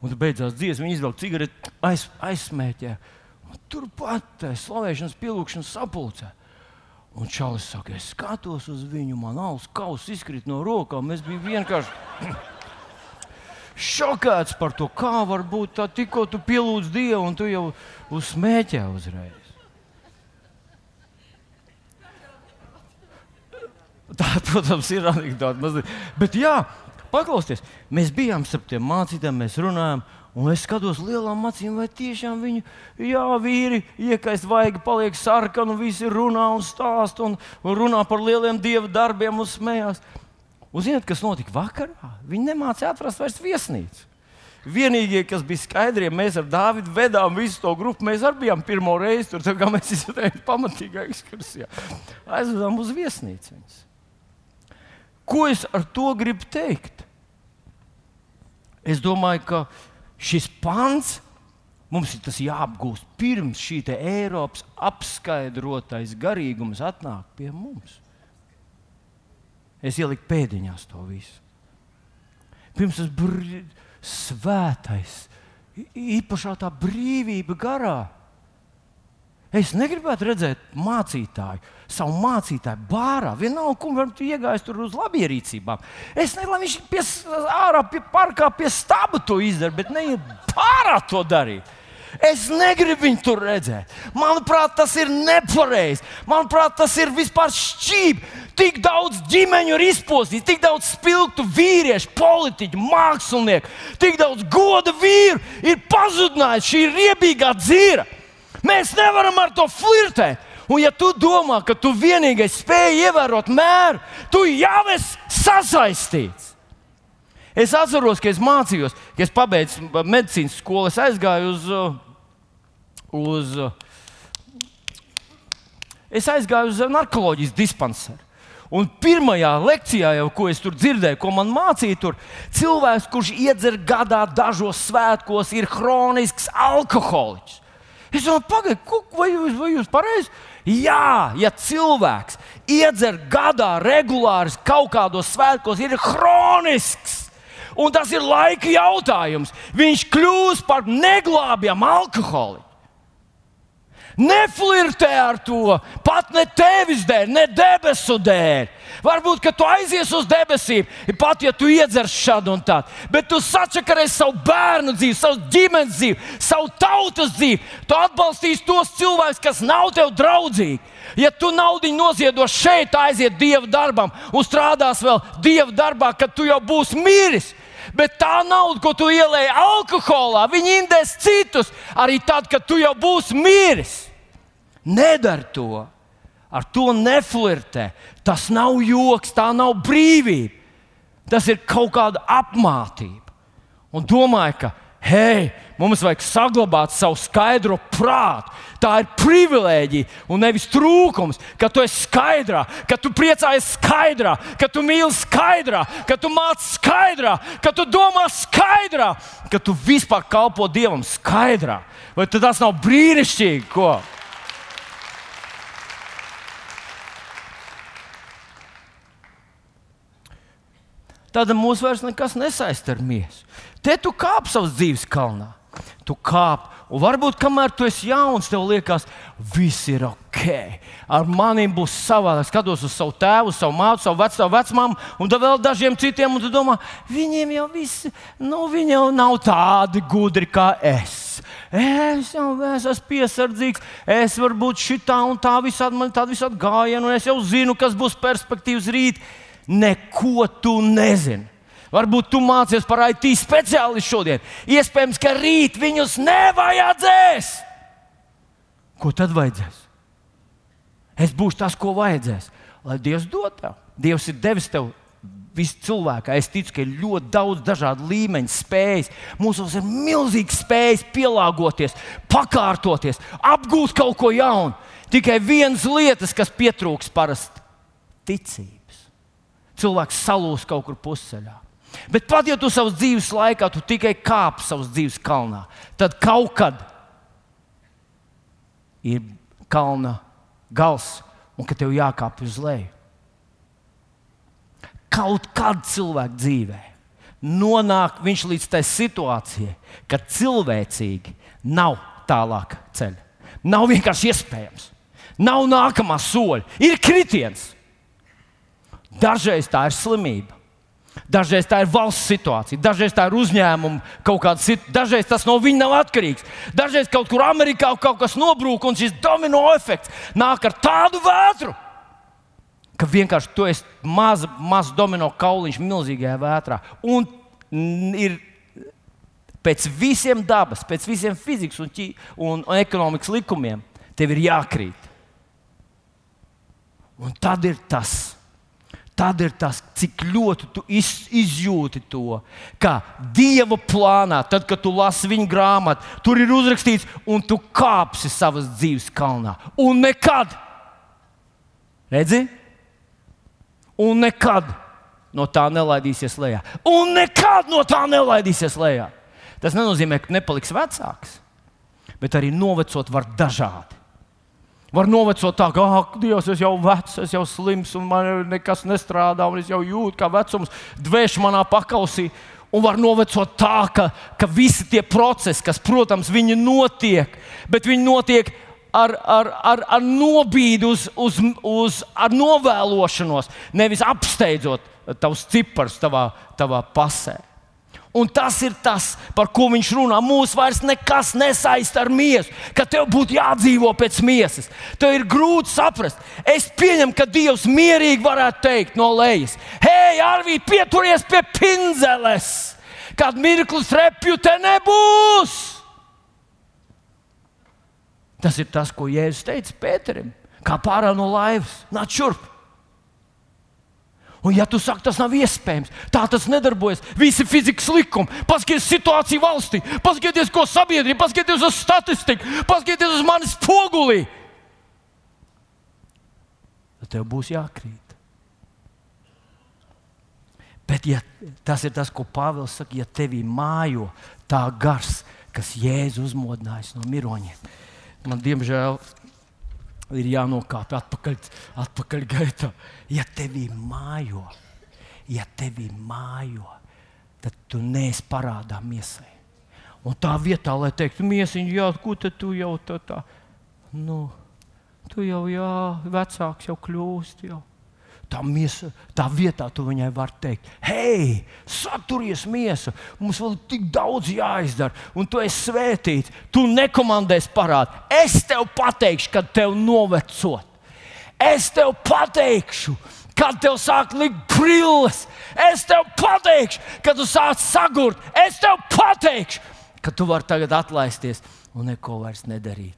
Un tad beidzās dziesma, viņa izvelk cigareti, aiz, aizsmēķē. Turpat slavēšanas, pielūgšanas sapulcē. Un Čalis saka, es skatos uz viņu, man alus kausa izkrīt no rokām. Es biju vienkārši šokēts par to, kā var būt tā, tikko tu pielūdz Dievu un tu jau uzsmēķē uzreiz. Tā, protams, ir anekdote. Bet, jā, paklausieties, mēs bijām starp tiem mācītājiem, mēs runājām. Un es skatos lielām acīm, vai tiešām viņu, jā, vīri, iekaist vaigi, paliek sarkani, visi runā un stāsta un, un runā par lieliem dieva darbiem un smējās. Un zināt, kas notika vakarā? Viņi nemācīja atrast vairs viesnīcu. Vienīgie, kas bija skaidri, mēs ar Dāvidu vedām visu to grupu. Mēs arī bijām pirmo reizi tur, kā mēs izdarījām pamatīgā ekskursijā. Aizvedām uz viesnīcu. Ko es ar to gribu teikt? Es domāju, ka šis pants mums ir jāapgūst pirms šī Eiropas apskaidrotais garīgums atnāk pie mums. Es ieliku pēdiņās to visu. Pirms tas brīvs, svētais, īpašā tā brīvība garā Es negribētu redzēt mācītāju, savu mācītāju bārā. Vienalga, kur viņš iegājis tur uz labierīcībām. Es nezinu, lai viņš pie, ārā pie parkā pie stūra to izdara, bet ne pārā to darīt. Es negribu viņu tur redzēt. Manuprāt, tas ir nepareizi. Manuprāt, tas ir vispār šķīvi. Tik daudz ģimeņu ir izpostīts, tik daudz spilgtu vīriešu, politiķu, mākslinieku, tik daudz goda vīru ir pazudinājis šī riebīgā dzīve. Mēs nevaram ar to flirtēt. Un, ja tu domā, ka tu vienīgais spēj ievērot mēru, tu jau esi sasaistīts. Es atceros, ka es mācījos, kad es pabeidzu medicīnas skolu, es aizgāju uz. uz es aizgāju uz narkotikas dispanseru. Un pirmajā lekcijā, jau, ko es tur dzirdēju, ko man mācīja, tur cilvēks, kurš iedzer gadā dažos svētkos, ir kronisks alkoholiķis. Es domāju, pagaidiet, vai jūs, vai jūs pareizi? Jā, ja cilvēks iedzer gadā regulāri kaut kādos svētkos, ir kronisks. Un tas ir laika jautājums. Viņš kļūs par neglābjamu alkoholiku. Neflirtē ar to pat ne tevis dēļ, ne debesu dēļ. Varbūt, ka tu aizies uz debesīm, pat ja tu iedzers šādu un tādu. Bet tu sačakarēsi savu bērnu dzīvi, savu ģimenes dzīvi, savu tautas dzīvi. Tu atbalstīsi tos cilvēkus, kas nav tev draudzīgi. Ja tu naudu noziedos šeit, aiziet dieva darbam un strādās vēl dieva darbā, kad tu jau būsi miris. Bet tā nauda, ko tu ielēji alkoholā, viņi indēs citus arī tad, kad tu jau būsi miris. Nedari to. Ar to neflirtē. Tas nav joks, tā nav brīvība. Tas ir kaut kāda apmācība. Un domāju, ka hei, mums vajag saglabāt savu skaidro prātu. Tā ir privilēģija un nevis trūkums, ka tu esi skaidrā, ka tu priecājies skaidrā, ka tu mīli skaidrā, ka tu māci skaidrā, ka tu domā skaidrā, ka tu vispār kalpo Dievam skaidrā. Vai tas nav brīnišķīgi? Ko? tad mūs vairs nekas nesaista ar miesu. Te tu kāp savas dzīves kalnā. Tu kāp, un varbūt kamēr tu esi jauns, tev liekas, viss ir ok. Ar maniem būs savādāk. Skatos uz savu tēvu, savu mātu, savu veco vecmāmu, un vēl dažiem citiem, un tu domā, viņiem jau viss, nu, viņi jau nav tādi gudri kā es. Es jau es esmu piesardzīgs, es varu būt šitā un tā, visādi man tāda visādi gājiena, un es jau zinu, kas būs perspektīvas rīt neko tu nezini. Varbūt tu mācies par IT speciālistu šodien. Iespējams, ka rīt viņus nevajadzēs. Ko tad vajadzēs? Es būšu tas, ko vajadzēs. Lai Dievs dod tev. Dievs ir devis tev visu cilvēku. Es ticu, ka ir ļoti daudz dažādu līmeņu spējas. Mums ir milzīgs spējas pielāgoties, pakārtoties, apgūt kaut ko jaunu. Tikai viens lietas, kas pietrūks parasti - ticība cilvēks salūst kaut kur pusceļā. Bet pat ja tu savas dzīves laikā tu tikai kāp savas dzīves kalnā, tad kaut kad ir kalna gals un ka tev jākāp uz leju. Kaut kad cilvēka dzīvē nonāk viņš līdz tai situācijai, ka cilvēcīgi nav tālāk ceļa. Nav vienkārši iespējams. Nav nākamā soļa, ir kritiens. Dažreiz tā ir slimība. Dažreiz tā ir valsts situācija, dažreiz tā ir uzņēmuma kaut kāda situācija, dažreiz tas no viņa nav atkarīgs. Dažreiz kaut kur Amerikā kaut kas nobrūk, un šis domino efekts nāk ar tādu vētru, ka vienkārši tu esi mazs maz domino kauliņš milzīgajā vētrā. Un ir pēc visiem dabas, pēc visiem fizikas un, ķī, un, un ekonomikas likumiem, tev ir jākrīt. Un tad ir tas Tad ir tas, cik ļoti tu iz, izjūti to, ka Dieva plānā, tad, kad tu lasi viņa grāmatu, tur ir uzrakstīts, un tu kāpsi savas dzīves kalnā. Un nekad, redzi, un nekad no tā nelaidīsies lejā. Un nekad no tā nelaidīsies lejā. Tas nenozīmē, ka nepaliks vecāks, bet arī novecot var dažādi. Var novecot tā, ka, ah, Dievs, es jau vecs, es jau slims, un man nekas nestrādā, un es jau jūtu, kā vecums dvēš manā pakausī. Un var novecot tā, ka, ka visi tie procesi, kas, protams, viņi notiek, bet viņi notiek ar, ar, ar, ar nobīdi, uz, uz, uz ar novēlošanos, nevis apsteidzot tavus ciparus tavā, tavā pasē. Un tas ir tas, par ko viņš runā. Mūsu vairs nekas nesaista ar miesu, ka tev būtu jādzīvo pēc miesas. Tev ir grūti saprast. Es pieņemu, ka Dievs mierīgi varētu teikt no lejas: Hei, Arvī, pieturies pie pinzeles! Kad mirklis repju te nebūs! Tas ir tas, ko Jēzus teica Pēterim, kā pārā no laivas. Nāc šurp! Un, ja tu saki, tas nav iespējams, tā tas nedarbojas. Visi fizikas likumi, paskatieties situāciju valstī, paskatieties, ko sabiedrība, paskatieties uz statistiku, paskatieties uz manis spoguli. Tad tev būs jākrīt. Bet ja tas ir tas, ko Pāvils saka, ja tevī mājo tā gars, kas Jēzus uzmodinājis no miroņiem, man diemžēl ir jānokāpj atpakaļ, atpakaļ gaitā. Ja tevī mājo, ja tevī mājo, tad tu neesi parādā miesai. Un tā vietā, lai teiktu, miesiņš, jā, ko tu jau tā, tā nu, tu jau, jā, vecāks jau kļūst. Jau. Tā, miesa, tā vietā tu viņai vari teikt, hei, saturies miesa, mums vēl tik daudz jāizdara, un tu esi svētīts. Tu nekomandēsi parādu. Es tev pateikšu, kad tev novecot. Es tev pateikšu, kad tev sāk likt brilles. Es tev pateikšu, kad tu sāc sagurt. Es tev pateikšu, ka tu vari tagad atlaisties un neko vairs nedarīt.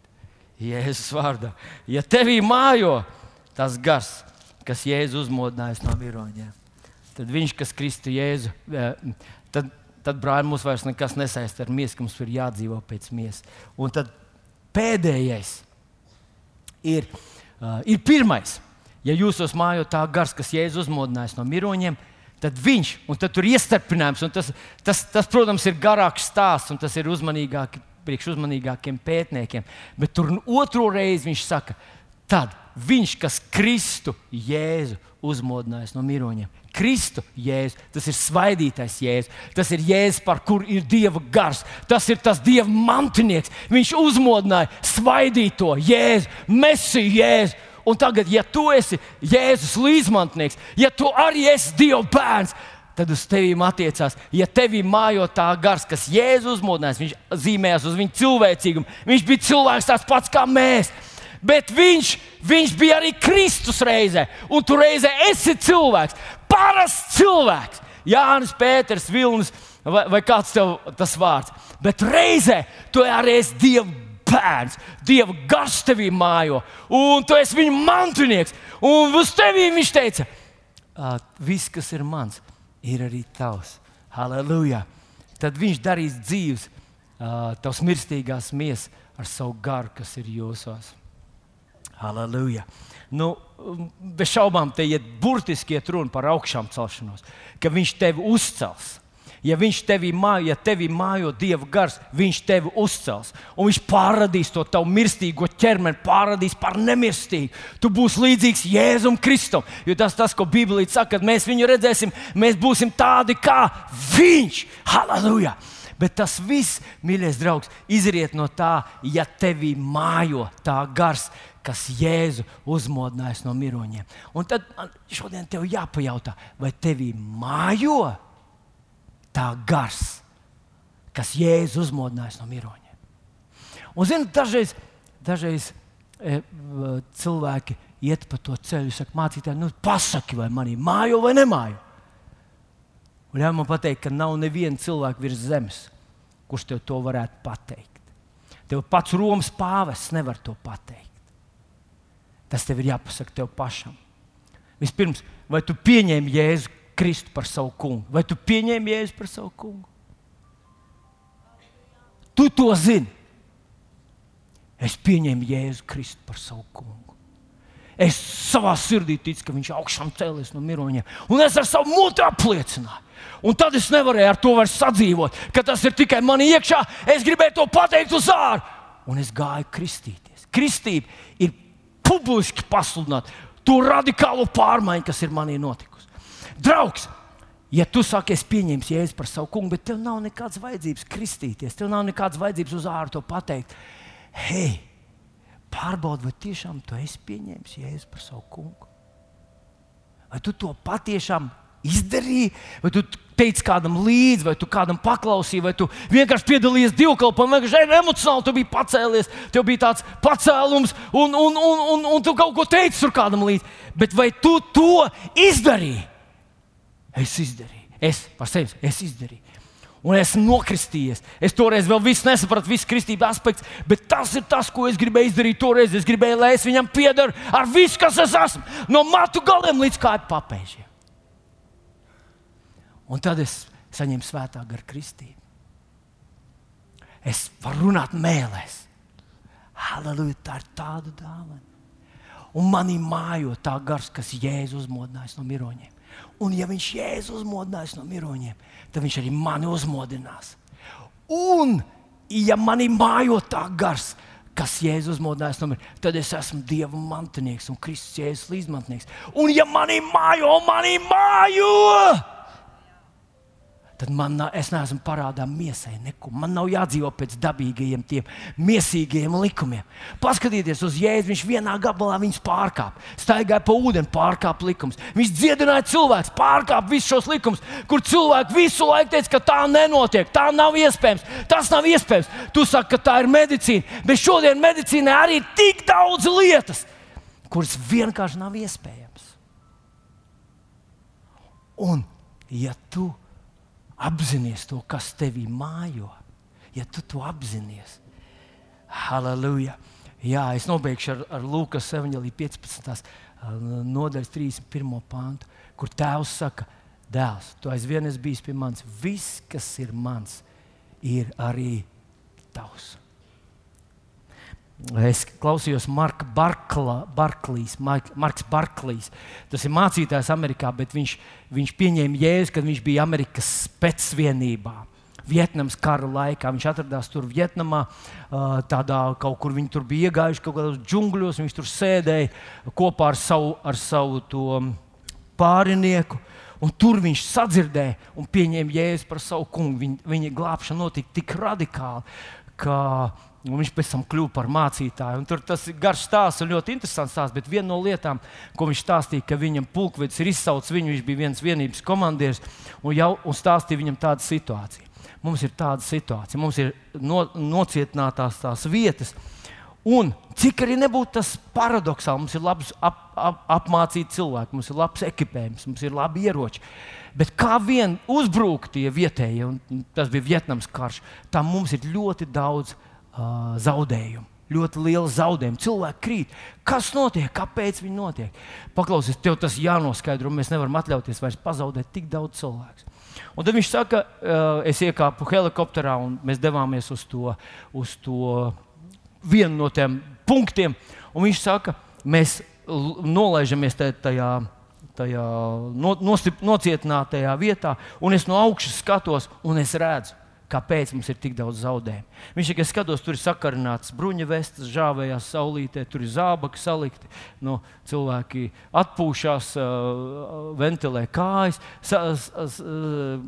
Jēzus vārdā. Ja tevī mājo tas gars, kas Jēzu uzmodinājis no miroņiem, tad viņš, kas Kristu Jēzu, eh, tad, tad brāļi, mums vairs nekas nesaista ar miesu, ka mums ir jādzīvo pēc miesas. Un tad pēdējais ir, uh, ir pirmais. Ja jūs esat mājo tā gars, kas Jēzu uzmodinājis no miroņiem, tad viņš, un tad tur ir iestarpinājums, un tas, tas, tas, protams, ir garāks stāsts, un tas ir uzmanīgāk priekš uzmanīgākiem pētniekiem. Bet tur otru reizi viņš saka, tad viņš, kas Kristu Jēzu uzmodinājis no miroņiem. Kristu Jēzu, tas ir svaidītais Jēzus, tas ir Jēzus, par kuru ir Dieva gars, tas ir tas Dieva mantinieks. Viņš uzmodināja svaidīto Jēzu, Mesiju Jēzu. Un tagad, ja tu esi Jēzus līdzmantnieks, ja tu arī esi Dieva bērns, tad uz tevīm attiecās. Ja tevī mājo tā gars, kas Jēzus uzmodinājis, viņš zīmējās uz viņa cilvēcīgumu. Viņš bija cilvēks tāds pats kā mēs. Bet viņš, viņš bija arī Kristus reizē, un tu reizē esi cilvēks, parasts cilvēks. Jānis Pēters, Vilnis vai, vai kāds tev tas vārds. Bet reizē tu arī esi Dieva bērns, Dieva gars tevī mājo, un tu esi viņa mantinieks. Un uz tevi viņš teica, viss, kas ir mans, ir arī tavs. Halleluja! Tad viņš darīs dzīves, tavs mirstīgās miesas ar savu garu, kas ir jūsos. Halleluja! Nu, bez šaubām, te ir burtiski iet runa par augšām celšanos, ka viņš tevi uzcels. Ja viņš tevī mājo, ja tevī mājo Dieva gars, viņš tevi uzcels. Un viņš pārradīs to tavu mirstīgo ķermeni, pārradīs par nemirstīgu. Tu būsi līdzīgs Jēzum Kristum. Jo tas, tas ko Bībelī saka, kad mēs viņu redzēsim, mēs būsim tādi kā viņš. Halleluja! Bet tas viss, mīļais draugs, izriet no tā, ja tevī mājo tā gars, kas Jēzu uzmodinājis no miroņiem. Un tad šodien tev jāpajautā, vai tevī mājo? tā gars, kas Jēzus uzmodinājis no miroņiem. Un, zini, dažreiz, dažreiz e, cilvēki iet pa to ceļu, saka, mācītāji, nu, pasaki, vai manī mājo vai nemājo. Un ļauj man pateikt, ka nav neviena cilvēka virs zemes, kurš tev to varētu pateikt. Tev pats Romas pāvests nevar to pateikt. Tas tev ir jāpasaka tev pašam. Vispirms, vai tu pieņēmi Jēzu Kristu par savu kungu? Vai tu pieņēmi Jēzu par savu kungu? Tu to zini. Es pieņēmu Jēzu Kristu par savu kungu. Es savā sirdī ticu, ka viņš augšām cēlies no miroņiem, un es ar savu mutu apliecināju. Un tad es nevarēju ar to vairs sadzīvot, ka tas ir tikai man iekšā. Es gribēju to pateikt uz ārā, un es gāju kristīties. Kristība ir publiski pasludināt to radikālo pārmaiņu, kas ir manī notikusi. Draugs, ja tu saki, es pieņemšu jēzu par savu kungu, bet tev nav nekādas vajadzības kristīties, tev nav nekādas vajadzības uz ārā to pateikt. Hei, pārbaudi, vai tiešām tu esi pieņēmis jēzu par savu kungu? Vai tu to patiešām izdarīji, vai tu teici kādam līdzi, vai tu kādam paklausīji, vai tu vienkārši piedalījies divkalpojumā, vienkārši emocionāli tu biji pacēlies, tev bija tāds pacēlums, un, un, un, un, un tu kaut ko teici tur kādam līdzi. Bet vai tu to izdarīji? Es izdarīju, es par sevi es izdarīju. Un es esmu nokristījies. Es toreiz vēl nesapratu, visu kristības aspektu, bet tas ir tas, ko es gribēju izdarīt toreiz. Es gribēju, lai es viņam piedaru ar visu, kas es esmu, no matu galiem līdz kāju papēžiem. Un tad es saņēmu svētā gara kristību. Es varu runāt mēlēs. Halleluja, tā ir tāda dāvana. Un manī mājo tā gars, kas Jēzus uzmodinājis no miroņiem. Un, ja viņš jēzus uzmodinās no miroņiem, tad viņš arī mani uzmodinās. Un, ja manī mājo tā gars, kas Jēzus uzmodinājis no mirkļa, tad es esmu Dieva mantinieks un Kristus Jēzus līdzmantnieks. Un ja manī mājo, manī mājo! Tad man es neesmu parādā miesai neko. Man nav jādzīvo pēc dabīgajiem, tiem miesīgajiem likumiem. Paskatieties uz Jēzu, viņš vienā gabalā viņus pārkāpa. Staigāja pa ūdeni, pārkāpa likums. Viņš dziedināja cilvēkus, pārkāpa visus šos likumus, kur cilvēki visu laiku teica, ka tā nenotiek, tā nav iespējams. Tas nav iespējams. Tu saki, ka tā ir medicīna, bet šodien medicīnā arī ir tik daudz lietas, kuras vienkārši nav iespējamas. Un, ja tu apzināties to, kas tevī mājo. Ja tu to apzināties, halleluja! Jā, es nobeigšu ar, ar Lūkas 15. nodaļas 31. pāntu, kur tēvs saka, dēls, tu aizvien esi bijis pie manis. Viss, kas ir mans, ir arī tavs. Es klausījos Marka Barkla, Barklīs, Marks Barklīs. Tas ir mācītājs Amerikā, bet viņš, viņš pieņēma jēzu, kad viņš bija Amerikas spēcvienībā. Vietnamas kara laikā. Viņš atradās tur Vietnamā, tādā kaut kur viņi tur bija iegājuši, kaut kādos džungļos. Viņš tur sēdēja kopā ar savu, ar savu pārinieku. Un tur viņš sadzirdēja un pieņēma jēzu par savu kungu. Viņa, viņa glābšana notika tik radikāli, ka Un viņš pēc tam kļuva par mācītāju. Un tur tas ir garš stāsts un ļoti interesants stāsts. Bet viena no lietām, ko viņš stāstīja, ka viņam pulkvedis ir izsaucis viņu, viņš bija viens vienības komandieris un, jau, un stāstīja viņam tādu situāciju. Mums ir tāda situācija, mums ir no, nocietinātās tās vietas. Un cik arī nebūtu tas paradoxāli, mums ir labs ap, ap, apmācīti cilvēki, mums ir labs ekipējums, mums ir labi ieroči. Bet kā vien uzbrukt tie vietējie, un tas bija Vietnams karš, tam mums ir ļoti daudz uh, zaudējumu. Ļoti liela zaudējuma. Cilvēki krīt. Kas notiek? Kāpēc viņi notiek? Paklausies, tev tas jānoskaidro. Mēs nevaram atļauties vairs pazaudēt tik daudz cilvēku. Un tad viņš saka, uh, es iekāpu helikopterā un mēs devāmies uz to, uz to vienu no tiem punktiem. Un viņš saka, mēs nolaižamies tajā, tajā no, nocietinātajā vietā, un es no augšas skatos un es redzu kāpēc mums ir tik daudz zaudējumu. Viņš tikai skatos, tur ir sakarināts bruņa vestes, žāvējās saulītē, tur ir zābaki salikti, no cilvēki atpūšas, uh, ventilē kājas. Sa, s, uh,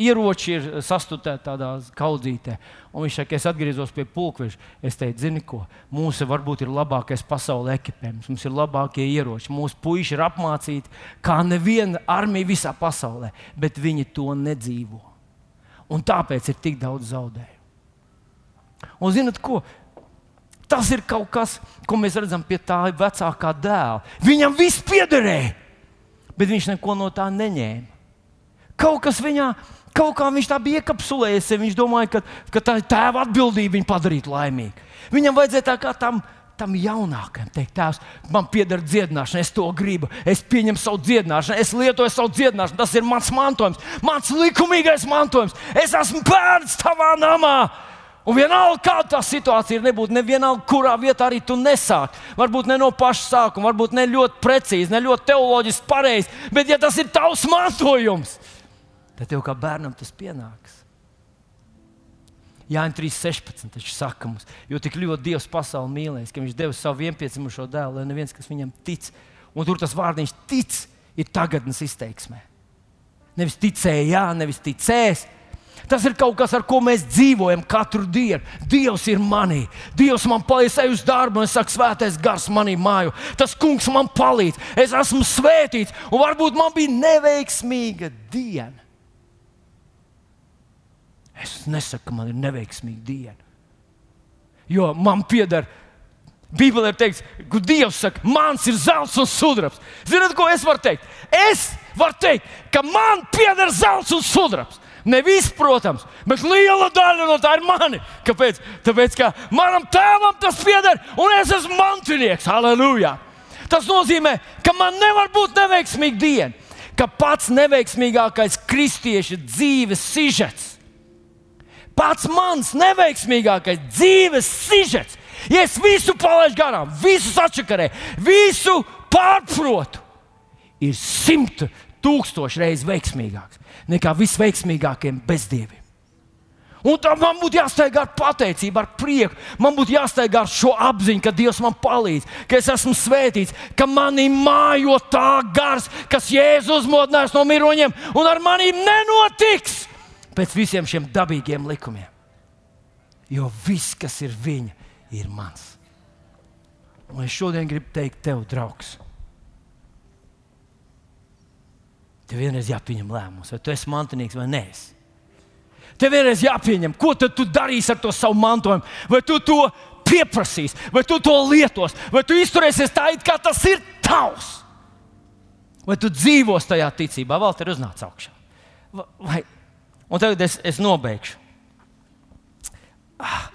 Ieroči ir sastutēti tādā kaudzītē. Un viņš saka, es atgriezos pie pulkveža. Es teicu, zini, ko mūsu varbūt ir labākais pasaules ekipējums, mums ir labākie ieroči. Mūsu puiši ir apmācīti kā neviena armija visā pasaulē, bet viņi to nedzīvo. Un tāpēc ir tik daudz zaudējumu. Un zinat, ko? Tas ir kaut kas, ko mēs redzam pie tā vecākā dēla. Viņam viss piederēja, bet viņš neko no tā neņēma. Kaut kas viņā, kaut kā viņš tā bija iekapsulējies, viņš domāja, ka, ka tā ir tēva atbildība viņu padarīt laimīgu. Viņam vajadzēja tā kā tam tam jaunākajam teikt, Tēvs, man pieder dziedināšana, es to gribu, es pieņemu savu dziedināšanu, es lietoju savu dziedināšanu, tas ir mans mantojums, mans likumīgais mantojums. Es esmu bērns tavā namā. Un vienalga, kāda tā situācija ir, nebūtu nevienalga, kurā vietā arī tu nesāki. Varbūt ne no paša sākuma, varbūt ne ļoti precīzi, ne ļoti teoloģiski pareizi, bet ja tas ir tavs mantojums, tad tev kā bērnam tas pienāks. Jānis 3.16. Viņš saka mums, jo tik ļoti Dievs pasauli mīlēs, ka Viņš deva savu vienpiedzimušo dēlu, lai neviens, kas viņam tic, un tur tas vārdiņš tic, ir tagadnes izteiksmē. Nevis ticēja, nevis ticēs. Tas ir kaut kas, ar ko mēs dzīvojam katru dienu. Dievs ir manī. Dievs man palīdz, ej uz darbu, un es saku, svētais gars manī māju. Tas kungs man palīdz. Es esmu svētīts, un varbūt man bija neveiksmīga diena. Es nesaku, ka man ir neveiksmīga diena. Jo man pieder. Bībelē ir teikts, ka Dievs saka, mans ir zelts un sudrabs. Ziniet, ko es varu teikt? Es varu teikt, ka man pieder zelts un sudrabs. Ne viss, protams, bet liela daļa no tā ir mani. Kāpēc? Tāpēc, ka manam tēvam tas pieder, un es esmu mantinieks. Halleluja! Tas nozīmē, ka man nevar būt neveiksmīga diena, ka pats neveiksmīgākais kristieša dzīves sižets pats mans neveiksmīgākais dzīves sižets. Ja es visu palaidu garām, visu sačakarēju, visu pārprotu, ir simt tūkstoši reizes veiksmīgāks nekā visveiksmīgākiem bezdieviem. Un tā man būtu jāsteigā ar pateicību, ar prieku. Man būtu jāsteigā ar šo apziņu, ka Dievs man palīdz, ka es esmu svētīts, ka manī mājo tā gars, kas Jēzus uzmodinās no miroņiem, un ar maniem nenotiks pēc visiem šiem dabīgiem likumiem. Jo viss, kas ir viņa, ir mans. Un es šodien gribu teikt tev, draugs, tev vienreiz jāpieņem lēmums, vai tu esi mantinīgs vai nē. Tev vienreiz jāpieņem, ko tu darīsi ar to savu mantojumu. Vai tu to pieprasīsi, vai tu to lietos, vai tu izturēsies tā, it kā tas ir tavs. Vai tu dzīvos tajā ticībā, vēl te ir uznācis augšā. Vai, un tagad es, es nobeigšu. Ah,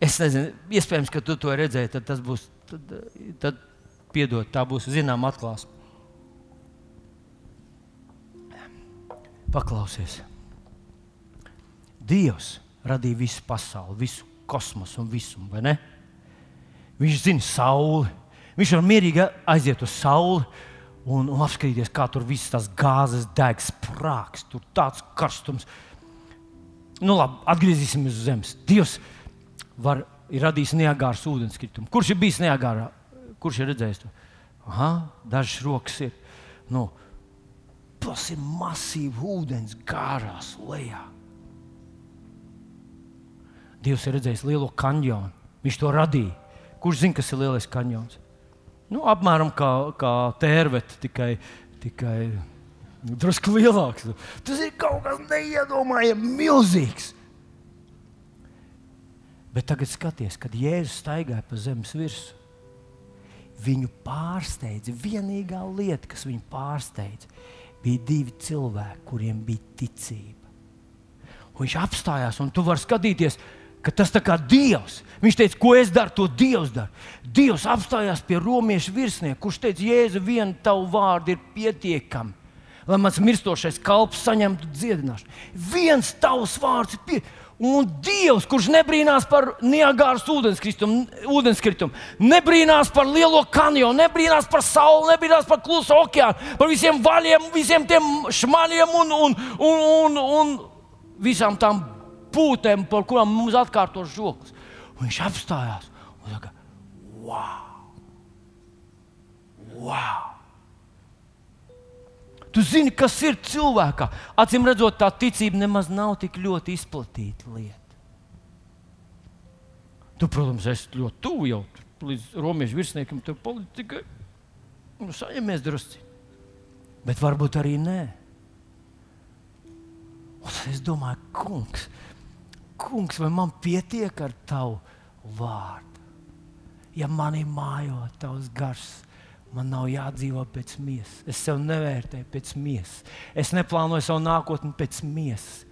es nezinu, iespējams, ka tu to redzēji, tad tas būs, tad, tad piedod, tā būs zināma atklāsme. Paklausies! Dievs radīja visu pasauli, visu kosmosu un visumu, vai ne? Viņš zina sauli. Viņš var mierīgi aiziet uz sauli un, un apskatīties, kā tur viss tās gāzes deg, sprāgs, tur tāds karstums. Nu, labi, atgriezīsimies uz zemes. Dievs var, ir radījis neagāru ūdenskritumu. Kurš ir bijis neagārā? Kurš ir redzējis to? Aha, dažas rokas ir. Nu, tas ir masīvs ūdens gārās lejā. Dievs ir redzējis lielo kanjonu. Viņš to radīja. Kurš zina, kas ir lielais kanjons? Nu, apmēram kā, kā tērvete, tikai, tikai drusku lielāks. Tas ir kaut kas neiedomājams, milzīgs. Bet tagad skaties, kad Jēzus staigāja pa zemes virsmu. Viņu pārsteidza. Vienīgā lieta, kas viņu pārsteidza, bija divi cilvēki, kuriem bija ticība. Un viņš apstājās, un tu vari skatīties, ka tas ir Dievs. Viņš teica, ko es daru, to Dievs dara. Dievs apstājās pie romiešu virsnieka, kurš teica, Jēzu, viena tavu vārdu ir pietiekama, lai mans mirstošais kalps saņemtu dziedināšanu. Viens tavs vārds ir pietiekams. Un Dievs, kurš nebrīnās par Niagāras ūdenskritumu, ūdenskritumu, nebrīnās par lielo kanjonu, nebrīnās par sauli, nebrīnās par klusu okeānu, par visiem vaļiem, visiem tiem šmaļiem un, un, un, un, un visām tām pūtēm, par kurām mums atkārto žoklis. Un viņš apstājās un saka, wow! wow. Tu zini, kas ir cilvēkā. Acīm redzot, tā ticība nemaz nav tik ļoti izplatīta lieta. Tu, protams, esi ļoti tuvu jau līdz romiešu virsniekam, tur politika nu, saņemies drusci. Bet varbūt arī nē. Un es domāju, kungs, kungs, vai man pietiek ar tavu vārdu? Ja manī mājo tavs gars, man nav jādzīvo pēc miesas. Es sev nevērtēju pēc miesas. Es neplānoju savu nākotni pēc miesas.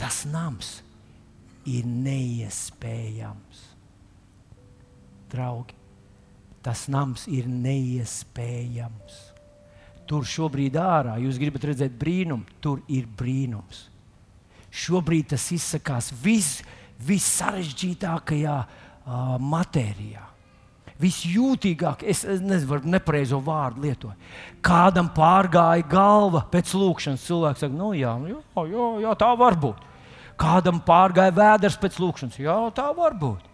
Tas nams ir neiespējams. Draugi, tas nams ir neiespējams. Tur šobrīd ārā jūs gribat redzēt brīnumu, tur ir brīnums šobrīd tas izsakās vis, vissarežģītākajā uh, matērijā. Visjūtīgāk, es, es nezinu, nepareizo vārdu lietoju. Kādam pārgāja galva pēc lūkšanas. Cilvēks saka, nu jā, jā, jā, jā tā var būt. Kādam pārgāja vēders pēc lūkšanas. Jā, tā var būt.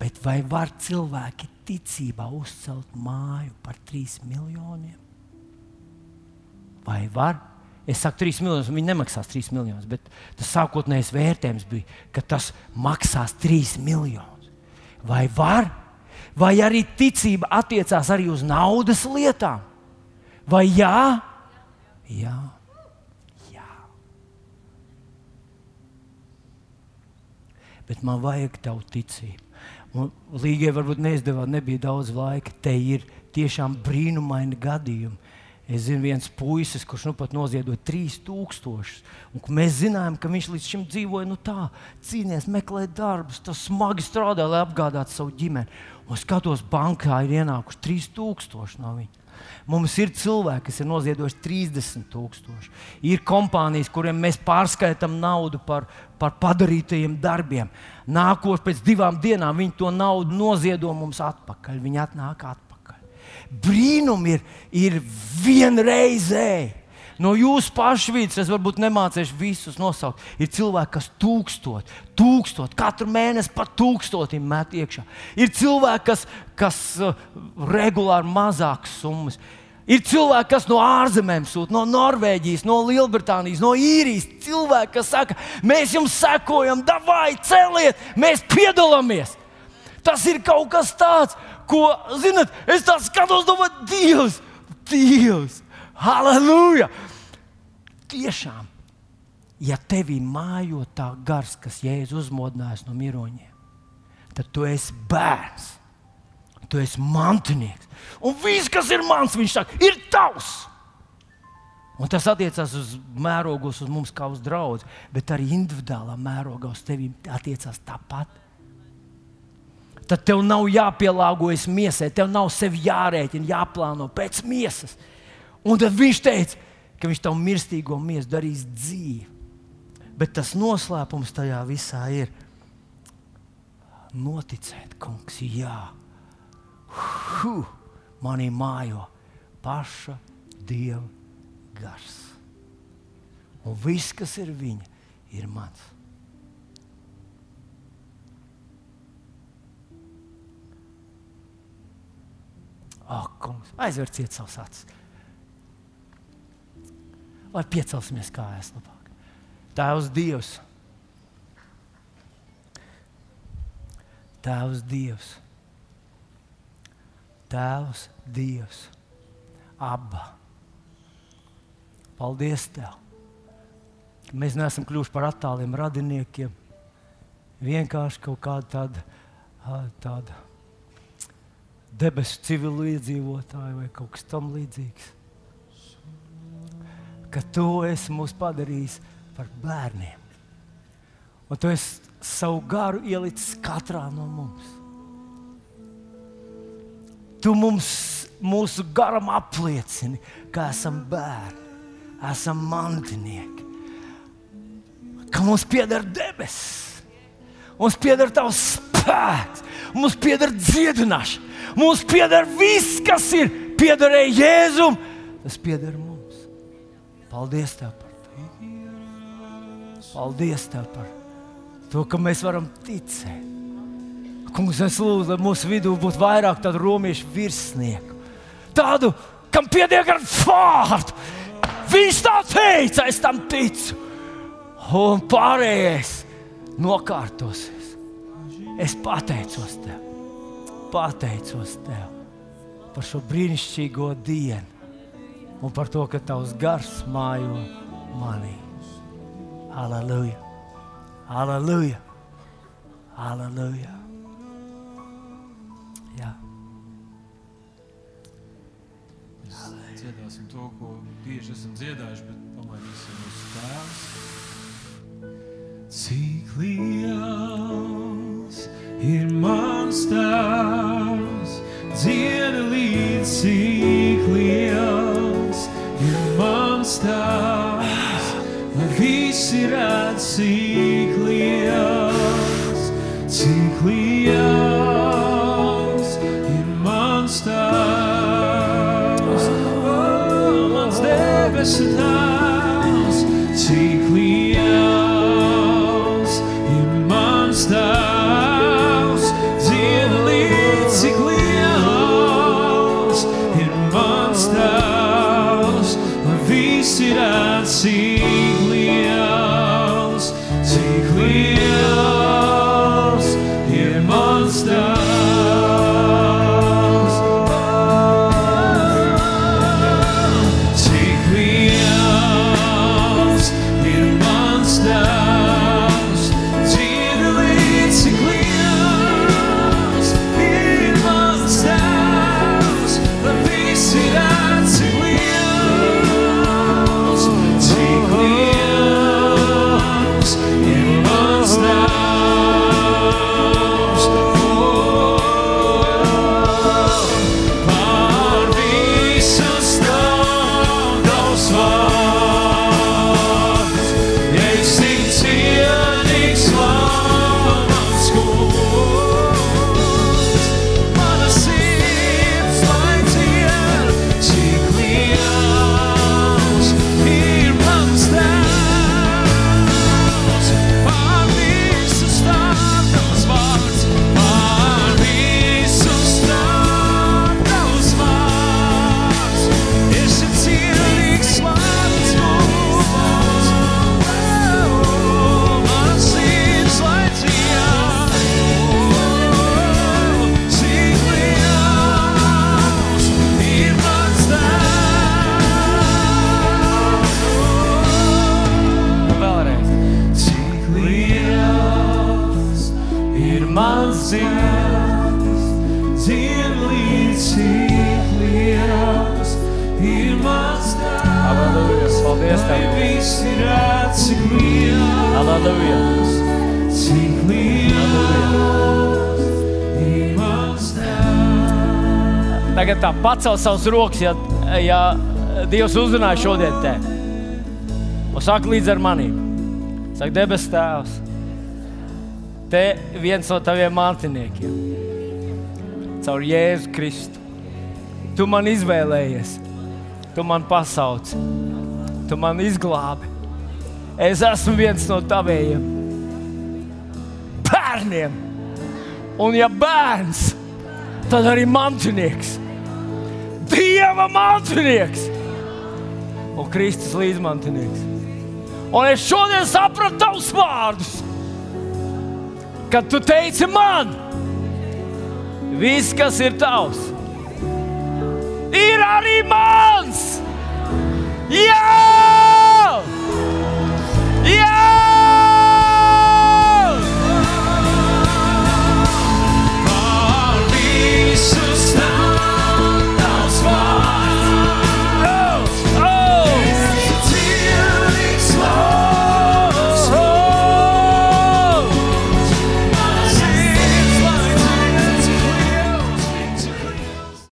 Bet vai var cilvēki ticībā uzcelt māju par trīs miljoniem? Vai var? Es saku, 3 miljonus, viņi nemaksās 3 miljonus, bet tas sākotnējais vērtējums bija, ka tas maksās 3 miljonus. Vai var? Vai arī ticība attiecās arī uz naudas lietām? Vai jā? Jā. jā. Bet man vajag tavu ticību. Līgai varbūt neizdevās, nebija daudz laika. Te ir tiešām brīnumaini gadījumi Es zinu, viens puisis, kurš nu pat noziedoja 3000. Mēs zinājām, ka viņš līdz šim dzīvoja nu tā, cīnījās, meklēja darbus, tas smagi strādāja, lai apgādātu savu ģimeni. Un skatos, bankā ir ienākuši 3000 no viņa. Mums ir cilvēki, kas ir noziedojuši 30,000. Ir kompānijas, kuriem mēs pārskaitām naudu par, par padarītajiem darbiem. Nākošais pēc divām dienām viņi to naudu noziedo mums atpakaļ. Viņi atnāk atpakaļ brīnumi ir, ir vienreizēji. No jūsu pašu vidas es varbūt nemācīšu visus nosaukt. Ir cilvēki, kas tūkstot, tūkstot, katru mēnesi pat tūkstotim met iekšā. Ir cilvēki, kas, kas uh, regulāri mazākas summas. Ir cilvēki, kas no ārzemēm sūta, no Norvēģijas, no Lielbritānijas, no īrijas. Cilvēki, kas saka, mēs jums sekojam, vai celiet, mēs piedalāmies. Tas ir kaut kas tāds, ko, zinot, es tā skatos, domāju, Dievs, Dievs, Halleluja! tiešām, ja tevī mājo tā gars, kas jēzus uzmodinājis no miroņiem, tad tu esi bērns, tu esi mantinieks. Un viss, kas ir mans, viņš saka, ir tavs. Un tas attiecās uz mērogos, uz mums kā uz draugu, bet arī individuālā mērogā uz tevi attiecās tāpat. Tad tev nav jāpielāgojas miesai, tev nav sevi jārēķina, jāplāno pēc miesas. Un tad viņš teica, ka viņš tavu mirstīgo miesu darīs dzīvi. Bet tas noslēpums tajā visā ir noticēt, kungs, jā, huh, manī mājo paša dieva gars. Un viss, kas ir viņa, ir mans. Ak, kungs, aizvērciet savus acis lai piecelsimies kājās labāk. Tēvs Dievs. Tēvs Dievs. Tēvs Dievs. Abba. Paldies Tev. Mēs neesam kļuvuši par attāliem radiniekiem. Vienkārši kaut kāda tāda, tāda debesu civilu iedzīvotāja vai kaut kas tam līdzīgs ka tu esi mūs padarījis par bērniem. Un tu esi savu garu ielicis katrā no mums. Tu mums, mūsu garam apliecini, ka esam bērni, esam mantinieki, ka mums pieder debesis, mums pieder tavs spēks, mums pieder dziedināšana, mums pieder viss, kas ir piederēja Jēzum, tas pieder mums. Paldies Tev par to. Paldies Tev par to, ka mēs varam ticēt. Kungs, es lūdzu, lai mūsu vidū būtu vairāk tādu romiešu virsnieku. Tādu, kam pietiek ar vārdu. Viņš tā teica, es tam ticu. Un pārējais nokārtosies. Es pateicos Tev, pateicos Tev par šo brīnišķīgo dienu un par to, ka tavs gars mājo manī. Aleluja! Aleluja! Aleluja! Jā. Dziedāsim to, ko bieži esam dziedājuši, bet pamainīsim uz tēvs. Cik liels ir mans tēvs, dzieda pacel savus rokas, ja, ja Dievs uzrunāja šodien te. Un saka līdz ar maniem. Saka, debes Tēvs, te viens no taviem mantiniekiem, caur Jēzu Kristu. Tu man izvēlējies, tu man pasauci, tu man izglābi. Es esmu viens no taviem bērniem. Un ja bērns, tad arī mantinieks dieva mākslinieks un Kristus līdzmantinieks. Un es šodien sapratu tavus vārdus, kad tu teici man, viss, kas ir tavs, ir arī mans. Jā! Jā!